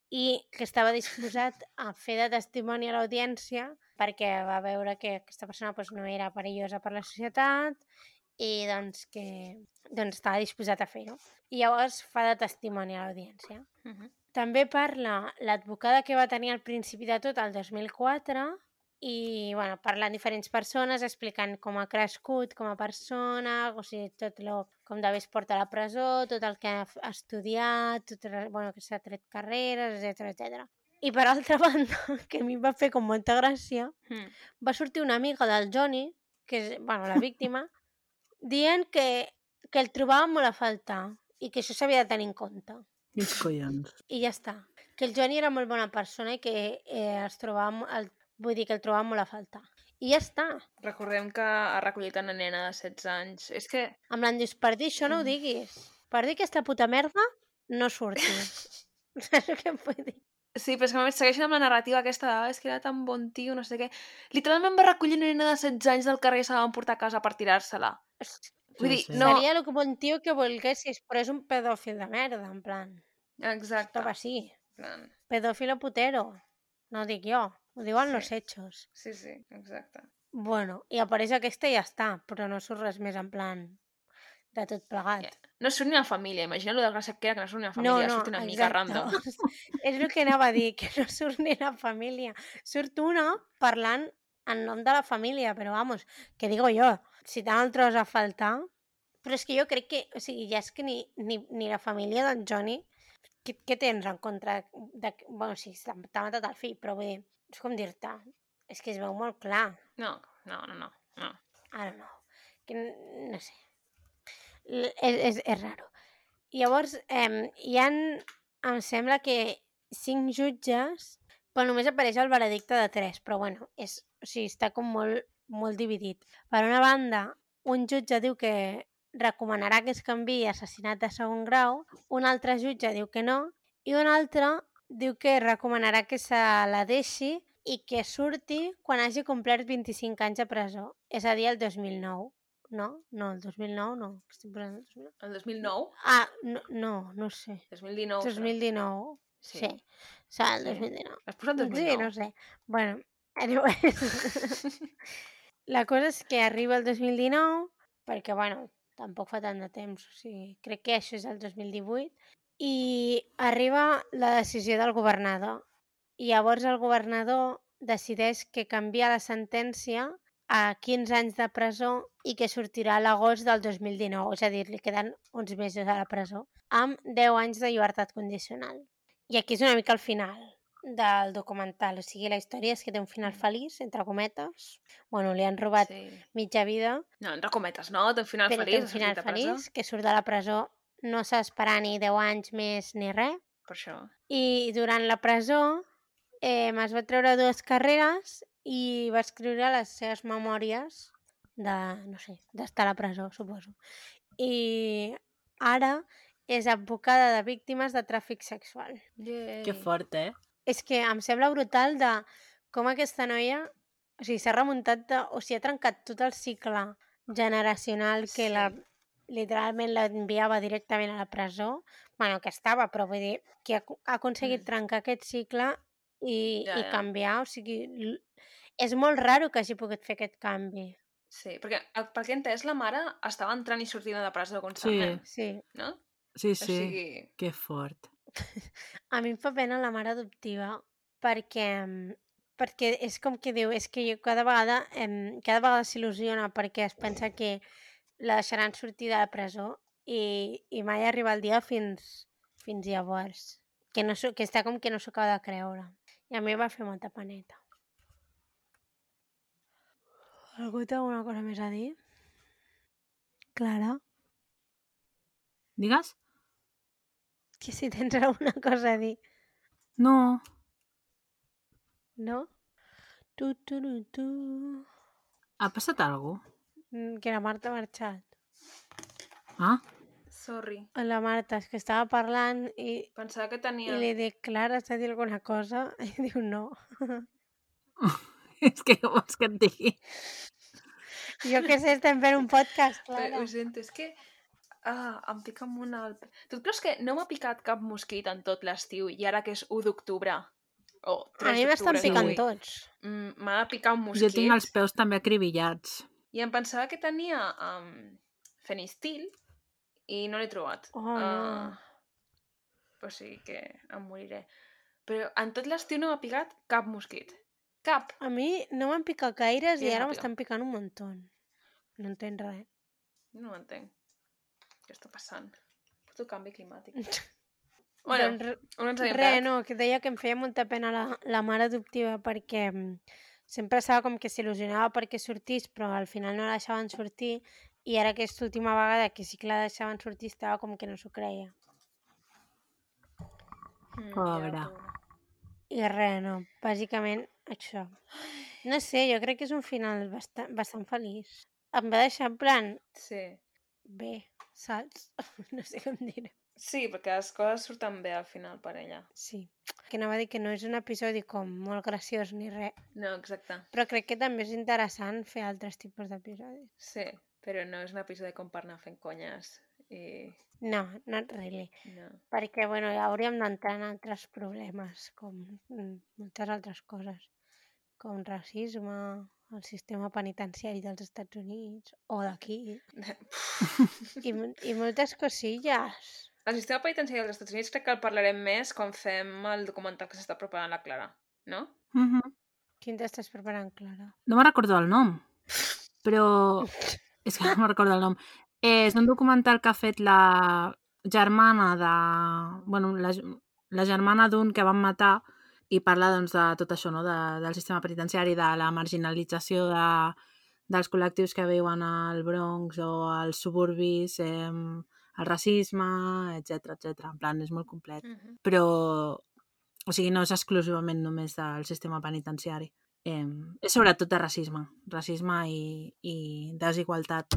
i que estava disposat a fer de testimoni a l'audiència perquè va veure que aquesta persona doncs, no era perillosa per la societat i doncs que doncs, estava disposat a fer-ho. I llavors fa de testimoni a l'audiència. Uh -huh. També parla l'advocada que va tenir al principi de tot, el 2004, i bueno, parlant diferents persones, explicant com ha crescut com a persona, o sigui, tot lo, com d'haver es porta a la presó, tot el que ha estudiat, tot, el- bueno, que s'ha tret carreres, etc etc. I per altra <laughs> banda, que a mi em va fer com molta gràcia, Mm. va sortir una amiga del Johnny, que és, bueno, la víctima, dient que, que el trobava molt a faltar i que això s'havia de tenir en compte. Collons. I ja està. Que el Johnny era molt bona persona i que eh, es trobava, el, vull dir que el trobava molt a faltar. I ja està. Recordem que ha recollit una nena de 16 anys. És que... En plan, dius, per dir això no ho Mm. diguis. Per dir aquesta puta merda, no surtis. <laughs> Saps <laughs> que em vull dir? Sí, però és que a més segueixen amb la narrativa aquesta de "Ah, és que era tan bon tio, no sé què. Literalment va recollir una nena de 16 anys del carrer i se la van portar a casa per tirar-se-la. Vull dir, no... Seria el que bon tio que volguessis, però és un pedòfil de merda, en plan. Exacte. Estava així. Pedófilo putero. No dic jo, ho diuen Sí. los hechos. Sí, sí, exacte. Bueno, i apareix aquesta i ja està, però no surt res més en plan de tot plegat. Ja. No surt ni la família. Imagina lo desgraciat que era que no surt ni No, família, no, surt una mica exacte. random. <laughs> És el que anava a dir, que no surt ni la família. Surt una parlant en nom de la família, però vamos, que digo jo, si tant el trobes a faltar... Però és que jo crec que, o sigui, ja és que ni, ni, ni la família d'en Johnny, què, què tens en contra de... Bueno, sí, t'ha matat el fill, però dir, és com dir-te, és que es veu molt clar. No, no, no, no. no. I don't know. Que, no sé. L- És, és, és raro. Llavors, eh, hi han, em sembla que cinc jutges, però només apareix el veredicte de tres, però bueno, és, o sigui, està com molt, molt dividit. Per una banda, un jutge diu que recomanarà que es canvi assassinat de segon grau, un altre jutge diu que no, i un altre diu que recomanarà que se la deixi i que surti quan hagi complert 25 anys de presó, és a dir, el 2009. No? No, el 2009 no. Estic posant el 2009. El 2009? Ah, no, no, no sé. 2019. serà. 2019. Sí. Sí. O sigui, el Sí. 2019. Has posat Sí, 2009? no sé. Bueno, anyways. <laughs> La cosa és que arriba el 2019, perquè, bueno, tampoc fa tant de temps, o sigui, crec que això és el 2018, i arriba la decisió del governador. I llavors el governador decideix que canvia la sentència a 15 anys de presó i que sortirà a l'agost del 2019, és a dir, li queden uns mesos a la presó, amb 10 anys de llibertat condicional. I aquí és una mica el final del documental, o sigui, la història és que té un final feliç, entre cometes. Bueno, li han robat sí. Mitja vida, No, entre cometes, no? Té un final però feliç. té un final feliç, que surt de la presó, no s'ha d'esperar ni 10 anys més ni res. Per això. I durant la presó eh, es va treure dues carreres i va escriure les seves memòries de, no sé, d'estar a la presó, suposo. I ara és advocada de víctimes de tràfic sexual. Yay. Que fort, eh? És que em sembla brutal de com aquesta noia o sigui, s'ha remuntat, de, o sigui, ha trencat tot el cicle generacional que Sí. la, literalment l'enviava directament a la presó, bueno, que estava, però vull dir que ha, ha aconseguit Mm. trencar aquest cicle i, Ja, i ja. canviar, o sigui, és molt raro que hagi pogut fer aquest canvi. Sí, perquè el- pel que he entès, la mare estava entrant i sortint de presó constantment, Sí, no? Sí, O sí. sigui, Que fort. <laughs> a mi em fa pena la mare adoptiva perquè mm, perquè és com que diu, és que jo cada vegada em, cada vegada s'il·lusiona perquè es pensa que la deixaran sortir de la presó i, i mai arriba el dia fins, fins llavors. Que, no, que està com que no s'ho acaba de creure. I a mi va fer molta paneta. Algú té alguna cosa més a dir? Clara? Digues? Que si tens <laughs> alguna cosa a dir. No. No? Tu, tu, tu, tu. Ha passat alguna cosa? Mm, Que la Marta ha marxat. Ah? Sorry. La Marta, és que estava parlant i, Pensava que i tenia... li dic, Clara, has de dir alguna cosa? <laughs> I diu, no. <laughs> És que què vols que et digui? Jo què sé, estem fent un podcast, Però, Clara. ho sento, és que... Ah, em pica amb una... al pe- Tu et creus que no m'ha picat cap mosquit en tot l'estiu i ara que és 1 d'octubre o 3 A mi m'estan picant avui, tots. mm, M'ha de picar un Jo mosquit tinc els peus també acribillats. i em pensava que tenia um, fenistil i no l'he trobat. Oh, no. Ah, o sigui que em moriré. Però en tot l'estiu no m'ha picat cap mosquit. Cap. A mi no m'han picat gaires i Bien ara m'estan picant un muntó. No entenc res. No ho entenc. Què està passant? Puto canvi climàtic. <laughs> Bueno, doncs, on ens havíem Re, no, que deia que em feia molta pena la, la mare adoptiva perquè mm, sempre estava com que s'il·lusionava perquè sortís, però al final no la deixaven sortir i ara aquesta última vegada que sí que la deixaven sortir estava com que no s'ho creia. Mm, pobra. I res, no, bàsicament això. No sé, jo crec que és un final bastant, bastant feliç. Em va deixar en plan, Sí. Bé, saps? <laughs> No sé com dir-ho. Sí, perquè les coses surten bé al final per ella. Sí, que anava a dir que no és un episodi com molt graciós ni res, No, exacte. però crec que també és interessant fer altres tipus d'episodis. Sí, però no és un episodi com per anar fent conyes i... No, not really. No. Perquè, bueno, ja hauríem d'entrar en altres problemes, com moltes altres coses, com racisme, el sistema penitenciari dels Estats Units, o d'aquí, <laughs> i, i moltes cosilles. El sistema penitenciari dels Estats Units crec que el parlarem més quan fem el documental que s'està preparant la Clara, no? Mm -hmm. Quin t'estàs preparant, Clara? No me recordo el nom, però <laughs> és que no me recordo el nom. Eh, és un documental que ha fet la germana de... Bueno, la, la germana d'un que van matar i parla doncs, de tot això, no? de, del sistema penitenciari, de la marginalització de, dels col·lectius que viuen al Bronx o als suburbis, eh, el racisme, etc etc. En plan, és molt complet. Mm -hmm. Però, o sigui, no és exclusivament només del sistema penitenciari. Eh, és sobretot de racisme. Racisme i, i desigualtat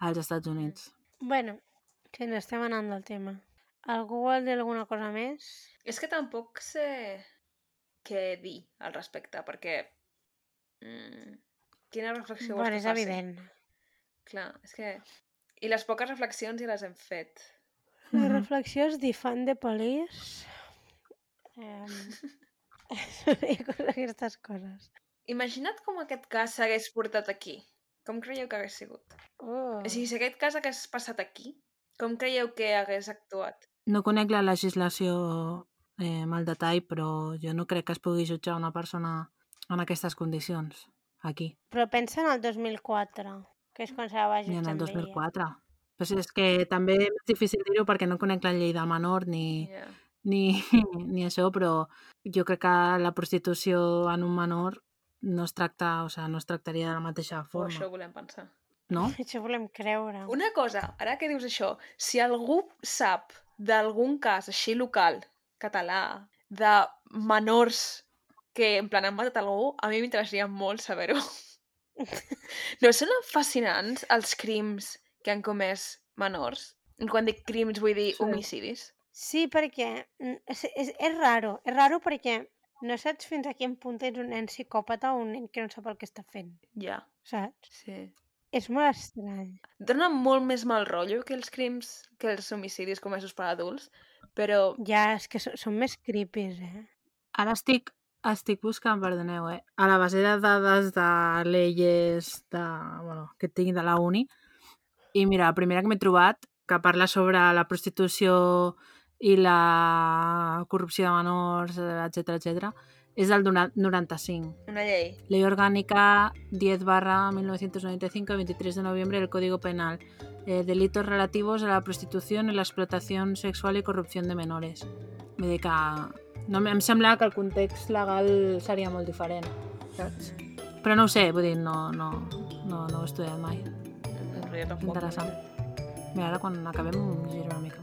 als Estats Units. Bueno, que ens estem anant del tema. Algú vol dir alguna cosa més? És que tampoc sé què dir al respecte, perquè... Mm, quina reflexió vols Bueno, que és faci? evident. Clar, és que... I les poques reflexions ja les hem fet. La Mhm. reflexió és defund the police. Eh, <laughs> i coses- aquestes coses. Imagina't com aquest cas s'hagués portat aquí. Com creieu que hagués sigut? Oh. O sigui, si aquest cas hagués passat aquí, com creieu que hagués actuat? No conec la legislació eh, amb el detall, però jo no crec que es pugui jutjar una persona en aquestes condicions, aquí, Però pensa en el 2004, que és quan se la va ni en jutjar el amb ella. 2004. Però sí, és que també és difícil dir-ho perquè no conec la llei del menor ni, Yeah. ni, <laughs> ni això, però jo crec que la prostitució en un menor no es tracta, o sigui, no es tractaria de la mateixa O forma, això volem pensar. no? <laughs> Això volem creure. Una cosa, ara que dius això, si algú sap d'algun cas així local, català, de menors que en plan han matat algú, a mi m'interessaria molt saber-ho. <laughs> no són fascinants els crims que han comès menors? Quan dic crims vull dir Sí. homicidis. Sí, perquè mm, és, és, és raro. És raro perquè no saps fins a quin punt ets un nen psicòpata o un nen que no sap el que està fent, Ja, saps? sí. És molt estrany. Dona molt més mal rotllo que els crims, que els homicidis comesos per adults, però Ja, és que són, són més creepies, eh? Ara estic, estic buscant, perdoneu, eh, a la base de dades de leyes de, bueno, que tinc de la uni i mira, la primera que m'he trobat que parla sobre la prostitució i la corrupció de menors, etc etc, és del dona- 95. una llei. Ley Orgánica 10 barra 1995, 23 de noviembre del Código Penal. Eh, delitos relativos a la prostitución la explotación sexual y corrupción de menores. Vull dir que no, em sembla que el context legal seria molt diferent, saps? Però no ho sé, vull dir, no, no, no, no ho he estudiat mai. Però jo tampoc. Interessant. Mira, ara quan acabem ho llegiré una mica.